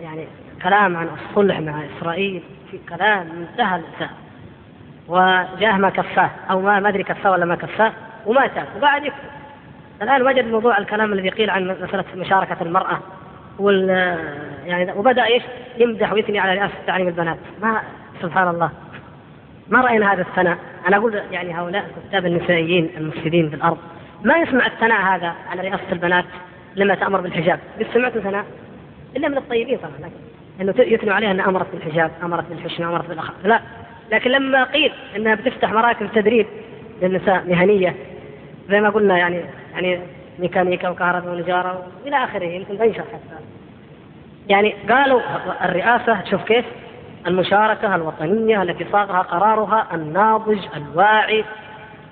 Speaker 1: يعني كلام عن الصلح مع إسرائيل في كلام منتهى الإساءة وجاه ما كفاه أو ما ما أدري كفاه ولا ما كفاه. وما تاب وقاعد يكتب الآن وجد موضوع الكلام الذي قيل عن مسألة مشاركة المرأة وال يعني وبدأ إيش؟ يمدح ويثني على رئاسة تعليم البنات. ما سبحان الله. ما رأينا هذا الثناء؟ أنا أقول يعني هؤلاء الكتاب النسائيين المفسدين في الأرض. ما يسمع الثناء هذا على رئاسة البنات لما تأمر بالحجاب. قد سمعت ثناء؟ إلا من الطيبين طبعا لكن إنه يثنوا عليها إنها أمرت بالحجاب، أمرت بالحشمه، أمرت بالأخلاق، لا. لكن لما قيل إنها بتفتح مراكز تدريب للنساء مهنية. زي ما قلنا يعني يعني ميكانيكا وكهرباء ونجاره وإلى آخره يمكن بنشر حتى يعني قالوا الرئاسة شوف كيف المشاركة الوطنية التي صاغها قرارها الناضج الواعي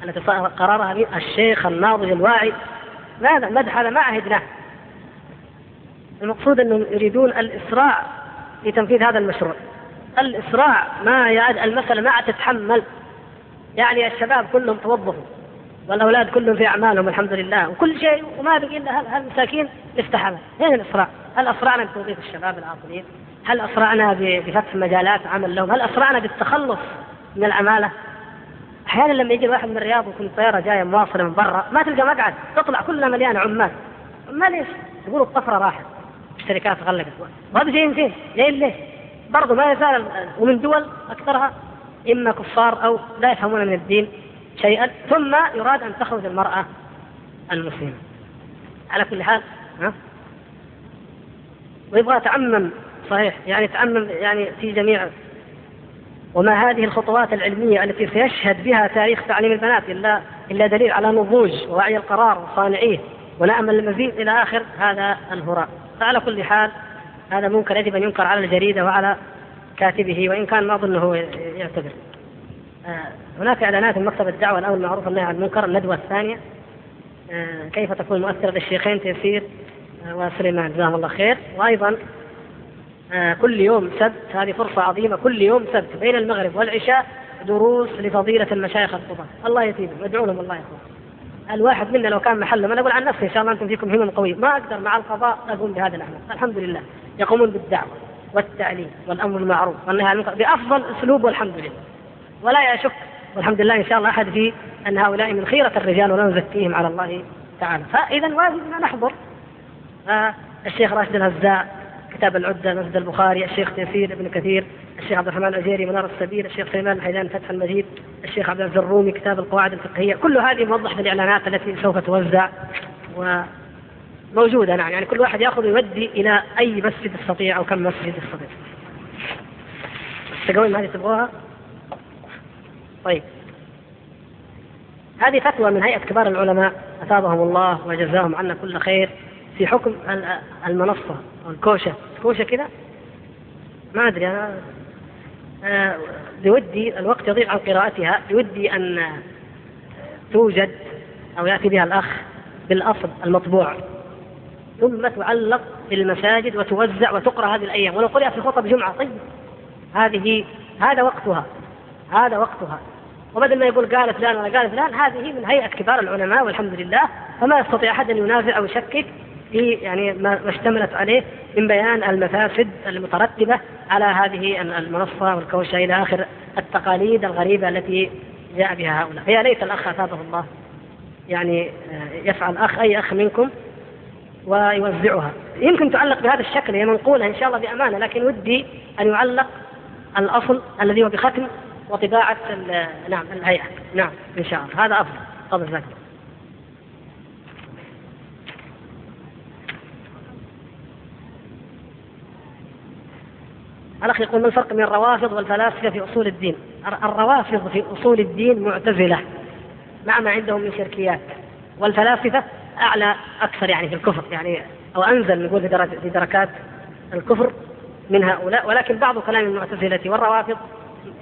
Speaker 1: التي صاغها قرارها الشيخ الناضج الواعي. ماذا المدح هذا ما عهدناه. المقصود أنهم يريدون الإسراع في تنفيذ هذا المشروع. الإسراع ما يعد المسألة ما تتحمل. يعني الشباب كلهم توظفوا والأولاد كلهم في أعمالهم الحمد لله وكل شيء وما بقي إلا هالمساكين استحمل وين الاسراع؟ هل أسرعنا بتوظيف الشباب العاطلين؟ هل أسرعنا بفتح مجالات عمل لهم؟ هل أسرعنا بالتخلص من العماله؟ أحيانا لما يجي واحد من الرياض ويكون طيارة جاية مواصله من برا ما تلقى مقعد تطلع كلها مليانه عمال عمال إيش؟ يقولوا الطفرة راحت الشركات غلقت وهذا جايين فين؟ جايين ليه؟ برضه ما يزال ومن دول أكثرها إما كفار أو لا يفهمون من الدين شيئا ثم يراد أن تخرج المرأة المسلمة. على كل حال ها؟ ويبغى تعمم صحيح يعني تعمم يعني في جميع وما هذه الخطوات العلمية التي سيشهد بها تاريخ تعليم البنات إلا إلا دليل على نضوج ووعي القرار وصانعيه ونأمل المزيد إلى آخر هذا الهراء. فعلى كل حال هذا منكر يجب أن ينكر على الجريدة وعلى كاتبه وإن كان ما أظنه يعتبر آه، هناك إعلانات مكتب الدعوة الأمر المعروف والنهي عن المنكر الندوة الثانية. آه، كيف تكون مؤثرة للشيخين تيسير؟ وسليمان جزاهم الله خير. وأيضا آه كل يوم سبت هذه فرصة عظيمة كل يوم سبت بين المغرب والعشاء دروس لفضيلة المشايخ القضاة. الله يثيبهم ادعوا لهم الله يخلص الواحد منا لو كان محله أنا أقول عن نفسي إن شاء الله أنتم فيكم همم قوية. ما أقدر مع القضاء أقوم بهذا الاعمال الحمد لله يقومون بالدعوة. والتعليم والأمر بالمعروف والنهي عن المنكر بأفضل اسلوب والحمد لله. ولا يشك والحمد لله إن شاء الله أحد في أن هؤلاء من خيرة الرجال ولا نزكيهم على الله تعالى. فإذا واجبنا نحضر. آه الشيخ راشد الهزاء كتاب العدة مسجد البخاري الشيخ تيسير ابن كثير الشيخ عبد الرحمن الأجيري منار السبيل الشيخ سليمان الحيدان فتح المجيد الشيخ عبد العزيز الرومي كتاب القواعد الفقهية. كل هذه موضح في الإعلانات التي سوف توزع. وموجودة نعم. يعني كل واحد يأخذ ويودي إلى أي مسجد يستطيع أو كم مسجد يستطيع. التقويم هذه تبغوها؟ طيب. هذه فتوى من هيئة كبار العلماء أثابهم الله وجزاهم عنا كل خير في حكم المنصة أو الكوشة. كوشة كذا؟ ما أدري أنا آه، بودي الوقت يضيع عن قراءتها بودي أن توجد أو يأتي بها الأخ بالأصل المطبوع. ثم تعلق في المساجد وتوزع وتقرأ هذه الأيام. ولو قرأت في خطب جمعة طيب. هذه هذا وقتها هذا وقتها. وبدل ما يقول قال فلان ولا قال فلان هذه من هيئة كبار العلماء والحمد لله. فما يستطيع أحد أن ينازع أو يشكك في يعني ما اشتملت عليه من بيان المفاسد المترتبة على هذه المنصة والكوشة إلى آخر التقاليد الغريبة التي جاء بها هؤلاء. فيا ليت الأخ أثابه الله. يعني آه، يفعل أخ أي أخ منكم ويوزعها. يمكن تعلق بهذا الشكل هي منقولة إن شاء الله بأمانة لكن ودي أن يعلق الأصل الذي هو بختم وطباعة نعم الهيئة. نعم إن شاء الله. هذا أفضل. تفضل جزاك الأخ يقول ما الفرق بين الروافض والفلاسفة في أصول الدين؟ الروافض في أصول الدين معتزلة مع ما عندهم من شركيات. والفلاسفة أعلى أكثر يعني في الكفر يعني أو أنزل نقول في, في دركات الكفر من هؤلاء. ولكن بعض كلام المعتزلة والروافض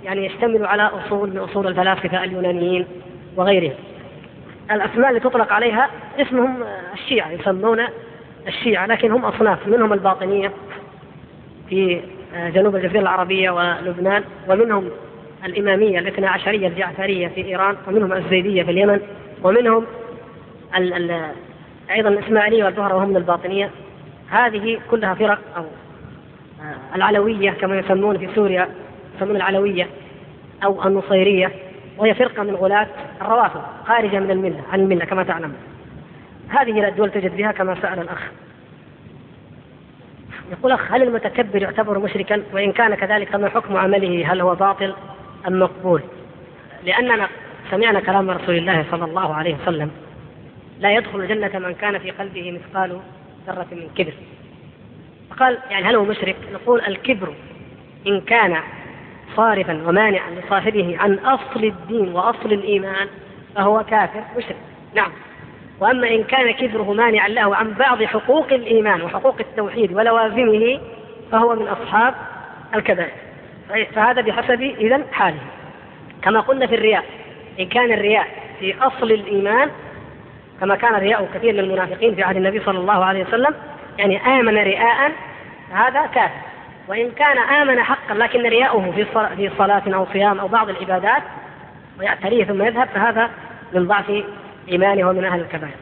Speaker 1: يعني يشتمل على أصول من أصول الفلاسفة اليونانيين وغيرهم. الأسماء اللي تطلق عليها اسمهم الشيعة يسمون الشيعة لكن هم أصناف منهم الباطنية في جنوب الجزيرة العربية ولبنان ومنهم الإمامية الإثنى عشرية الجعفرية في إيران ومنهم الزيدية في اليمن ومنهم ال ال أيضا الإسماعيلية والزهرة وهم من الباطنية. هذه كلها فرق أو آه، العلوية كما يسمون في سوريا يسمون العلوية أو النصيرية وهي فرقة من غلاة الروافض خارجة من الملة عن الملة كما تعلم. هذه الدول تجد بها كما سأل الأخ. يقول أخ هل المتكبر يعتبر مشركا؟ وإن كان كذلك فما حكم عمله؟ هل هو باطل أم مقبول؟ لأننا سمعنا كلام رسول الله صلى الله عليه وسلم لا يدخل الجنة من كان في قلبه مثقال ذرة من كبر. فقال يعني هل هو مشرك؟ نقول الكبر إن كان صارفا ومانعا لصاحبه عن أصل الدين وأصل الإيمان فهو كافر مشرك. نعم. وأما إن كان كبره مانعا له عن بعض حقوق الإيمان وحقوق التوحيد ولوازمه فهو من أصحاب الكبائر. فهذا بحسب اذا حاله. كما قلنا في الرياء إن كان الرياء في أصل الإيمان كما كان رياء كثير من المنافقين في عهد النبي صلى الله عليه وسلم. يعني آمن رياء هذا كافر. وإن كان آمن حقا لكن رياؤه في في صلاة أو صيام أو بعض العبادات ويعتريه ثم يذهب فهذا من ضعف إيمانه ومن أهل الكبائر.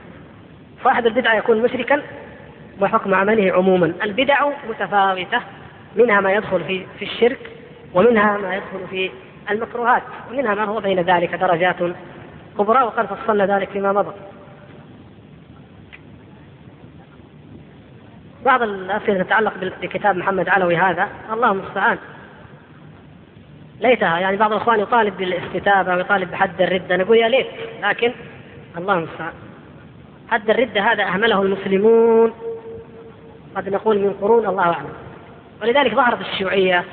Speaker 1: صاحب البدعة يكون مشركا وحكم عمله عموما. البدع متفاوتة منها ما يدخل في في الشرك ومنها ما يدخل في المكروهات ومنها ما هو بين ذلك درجات كبرى وقد فصلنا ذلك فيما مضى. بعض الأسئلة تتعلق بكتاب محمد علوي هذا الله المستعان. ليتها يعني بعض الإخوان يطالب بالاستتابة ويطالب بحد الردة. نقول يا ليت لكن الله المستعان. حد الردة هذا أهمله المسلمون. قد نقول من قرون الله أعلم. ولذلك ظهرت الشيوعية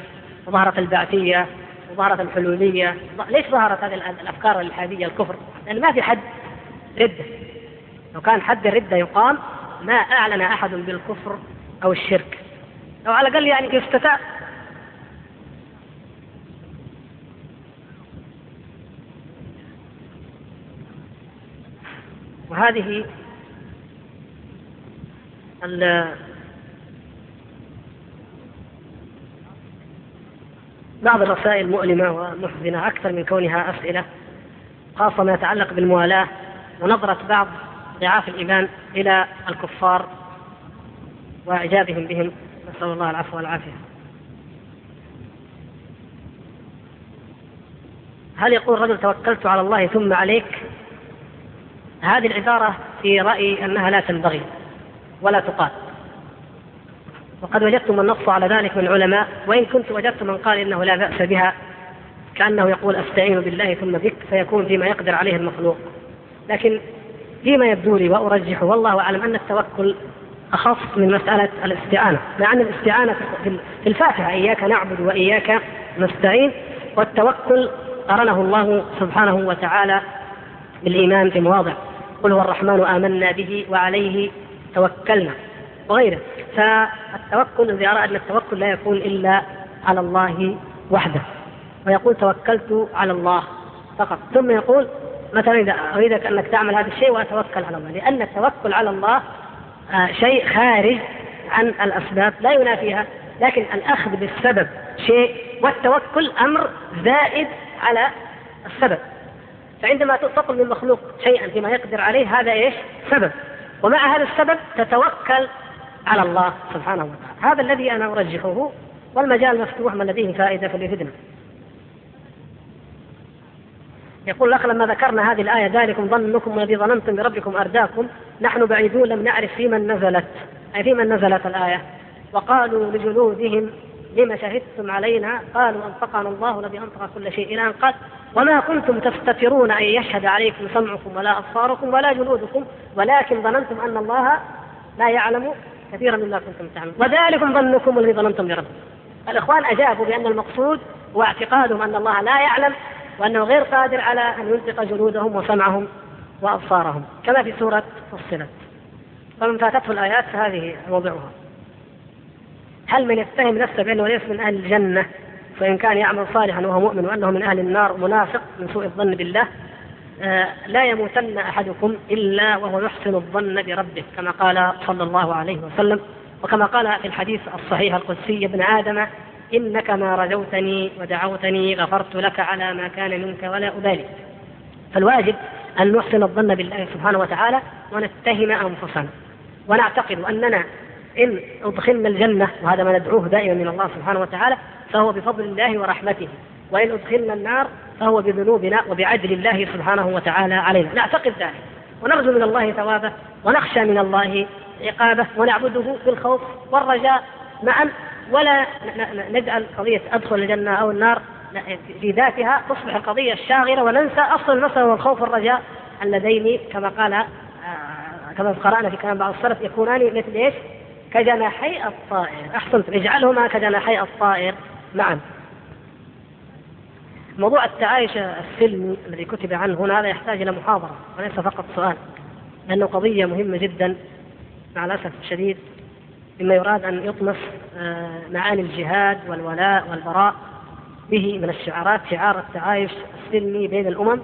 Speaker 1: وظهرت البعثية وظهرت الحلولية. ليش ظهرت هذه الأفكار الإلحادية الكفر؟ لأن ما في حد ردة. لو كان حد الردة يقام ما أعلن أحد بالكفر أو الشرك. أو على الأقل يعني يستتاب وهذه بعض الرسائل مؤلمة ومحزنة أكثر من كونها أسئلة خاصة ما يتعلق بالموالاة ونظرة بعض ضعاف الإيمان إلى الكفار وإعجابهم بهم. نسأل الله العفو والعافية. هل يقول رجل توكلت على الله ثم عليك؟ هذه العبارة في رأيي أنها لا تنبغي ولا تقال. وقد وجدت من نص على ذلك من العلماء وإن كنت وجدت من قال إنه لا بأس بها كأنه يقول أستعين بالله ثم بك فيكون فيما يقدر عليه المخلوق. لكن فيما يبدو لي وأرجح والله أعلم أن التوكل أخص من مسألة الاستعانة مع أن الاستعانة في الفاتحة إياك نعبد وإياك نستعين. والتوكل قرنه الله سبحانه وتعالى بالإيمان في مواضع. قل هو الرحمن آمنا به وعليه توكلنا وغيره. فالتوكل الذي أرى أن التوكل لا يكون إلا على الله وحده. ويقول توكلت على الله فقط. ثم يقول مثلا إذا أريدك أنك تعمل هذا الشيء وأتوكل على الله لأن التوكل على الله آه، شيء خارج عن الأسباب لا ينافيها. لكن الأخذ بالسبب شيء والتوكل أمر زائد على السبب. فعندما تطلب من المخلوق شيئا فيما يقدر عليه هذا إيش؟ سبب. ومع هذا السبب تتوكل على الله سبحانه وتعالى. هذا الذي أنا أرجحه والمجال مفتوح من لديه فائدة فليفدنا يقول الاخ لما ذكرنا هذه الآية ذلكم ظنكم الذي ظننتم بربكم أرداكم نحن بعيدون لم نعرف في من نزلت. أي في من نزلت الآية؟ وقالوا لجلودهم لم شهدتم علينا؟ قالوا أنطقنا الله الذي أنطق كل شيء. إلى أن قال وما كنتم تستترون أن يشهد عليكم سمعكم ولا أبصاركم ولا جلودكم ولكن ظننتم أن الله لا يعلم كثيرا مما كنتم تعملون. وذلكم ظنكم الذي ظننتم بربكم. الإخوان أجابوا بأن المقصود هو اعتقادهم أن الله لا يعلم وأنه غير قادر على أن ينطق جلودهم وسمعهم وأبصارهم كما في سورة فصلت. فمن فاتته الآيات فهذه موضعها. هل من يتهم نفسه بأنه ليس من أهل الجنة؟ فإن كان يعمل صالحا وهو مؤمن وأنه من أهل النار منافق من سوء الظن بالله آه، لا يموتن أحدكم إلا وهو يحسن الظن بربه كما قال صلى الله عليه وسلم. وكما قال في الحديث الصحيح القدسي ابن آدم إنك ما رجوتني ودعوتني غفرت لك على ما كان منك ولا أبالي. فالواجب أن نحسن الظن بالله سبحانه وتعالى ونتهم أنفسنا. ونعتقد أننا إن أدخلنا الجنة وهذا ما ندعوه دائما من الله سبحانه وتعالى فهو بفضل الله ورحمته. وإن أدخلنا النار فهو بذنوبنا وبعدل الله سبحانه وتعالى علينا. نعتقد ذلك. ونرجو من الله ثوابه ونخشى من الله عقابه ونعبده بالخوف والرجاء معا ولا نجعل قضية أدخل الجنة أو النار في ذاتها تصبح القضية الشاغلة وننسى أصل المسألة والخوف والرجاء اللذين كما قال آه، كما قرأنا في كلام بعض السلف يكونان مثل إيش؟ كجناحي الطائر. أحسنت اجعلهما كجناحي الطائر. معا موضوع التعايش السلمي الذي كتب عنه هنا هذا يحتاج إلى محاضرة وليس فقط سؤال لأنه قضية مهمة جدا مع الأسف الشديد. مما يراد أن يطمس آه، معاني الجهاد والولاء والبراء به من الشعارات شعار التعايش السلمي بين الأمم.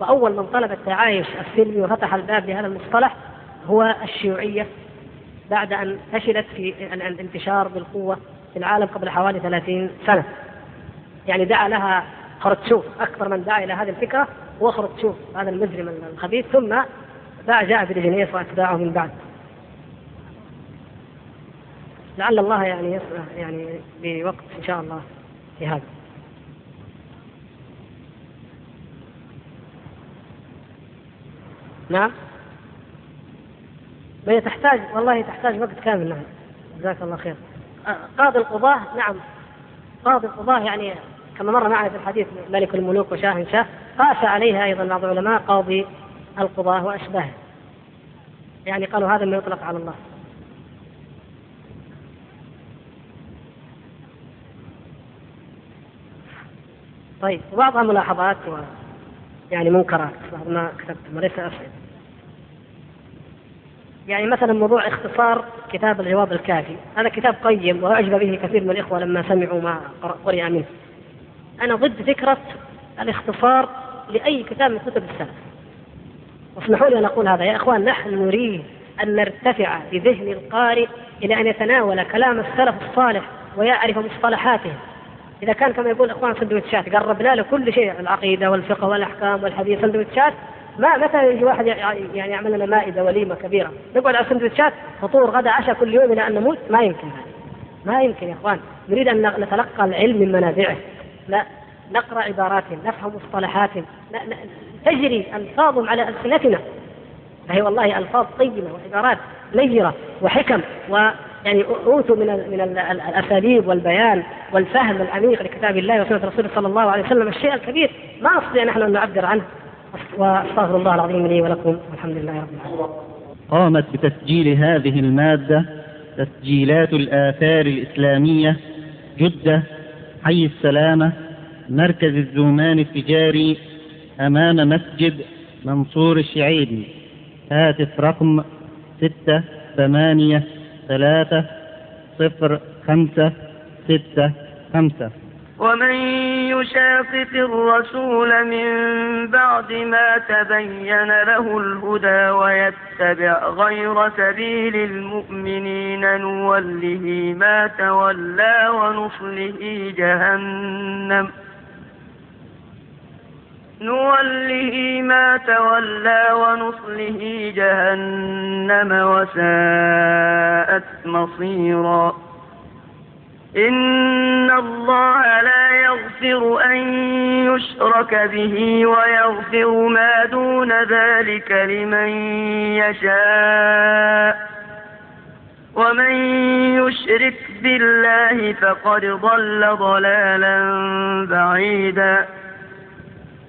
Speaker 1: وأول من طلب التعايش السلمي وفتح الباب لهذا المصطلح هو الشيوعية بعد أن فشلت في الانتشار بالقوة في العالم قبل حوالي 30 سنة. يعني دعا لها خرتشوف أكثر من دعا إلى هذه الفكرة هو خرتشوف هذا المجرم الخبيث. ثم جاء بريجينيس وأتباعه من بعد. لعل الله يعني يسمح يعني بوقت إن شاء الله في هذا. نعم. وهي تحتاج والله تحتاج وقت كامل نعم. جزاك الله خير. آه، قاضي القضاة نعم. قاضي القضاة يعني كما مر معنا في الحديث ملك الملوك وشاه شاه قاس عليها أيضا بعض العلماء قاضي القضاة وأشباهه. يعني قالوا هذا ما يطلق على الله. طيب وبعضها ملاحظات و يعني منكرات بعض ما كتبتم وليس اسئله يعني مثلا موضوع اختصار كتاب الجواب الكافي. هذا كتاب قيم وأعجب به كثير من الإخوة لما سمعوا ما قرئ منه. أنا ضد فكرة الاختصار لأي كتاب من كتب السلف. واسمحوا لي أن أقول هذا. يا إخوان نحن نريد أن نرتفع بذهن القارئ إلى أن يتناول كلام السلف الصالح ويعرف مصطلحاته. إذا كان كما يقول إخوان سندوتشات قربنا له كل شيء العقيدة والفقه والأحكام والحديث سندوتشات ما متى يجي واحد يعني يعمل لنا مائدة وليمة كبيرة؟ نقعد على سندوتشات فطور غدا عشاء كل يوم إلى أن نموت؟ ما يمكن هذا. ما يمكن يا إخوان. نريد أن نتلقى العلم من منابعه لا نقرأ عبارات نفهم مصطلحات تجري ألفاظهم على ألسنتنا. فهي والله ألفاظ طيبه وعبارات نيره وحكم ويعني أوتوا من من الأساليب والبيان والفهم العميق لكتاب الله وسنة رسوله صلى الله عليه وسلم الشيء الكبير. ما نستطيع نحن أن نعبر عنه. وأستغفر الله العظيم لي ولكم. والحمد لله رب العالمين.
Speaker 2: قامت بتسجيل هذه المادة تسجيلات الآثار الإسلامية جدة حي السلامة مركز الزومان التجاري أمام مسجد منصور الشعيبي. هاتف رقم ستة ثمانية ثلاثة صفر خمسة ستة خمسة.
Speaker 3: ومن يشاقق الرسول من بعد ما تبين له الهدى ويتبع غير سبيل المؤمنين نوله ما تولى ونصله جهنم. نوله ما تولى ونصله جهنم وساءت مصيرا إن الله لا يغفر أن يشرك به ويغفر ما دون ذلك لمن يشاء ومن يشرك بالله فقد ضل ضلالا بعيدا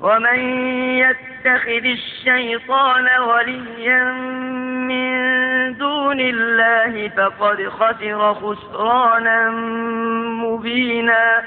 Speaker 3: ومن يتخذ الشيطان وليا من دون الله فقد خسر خسرانا مبينا.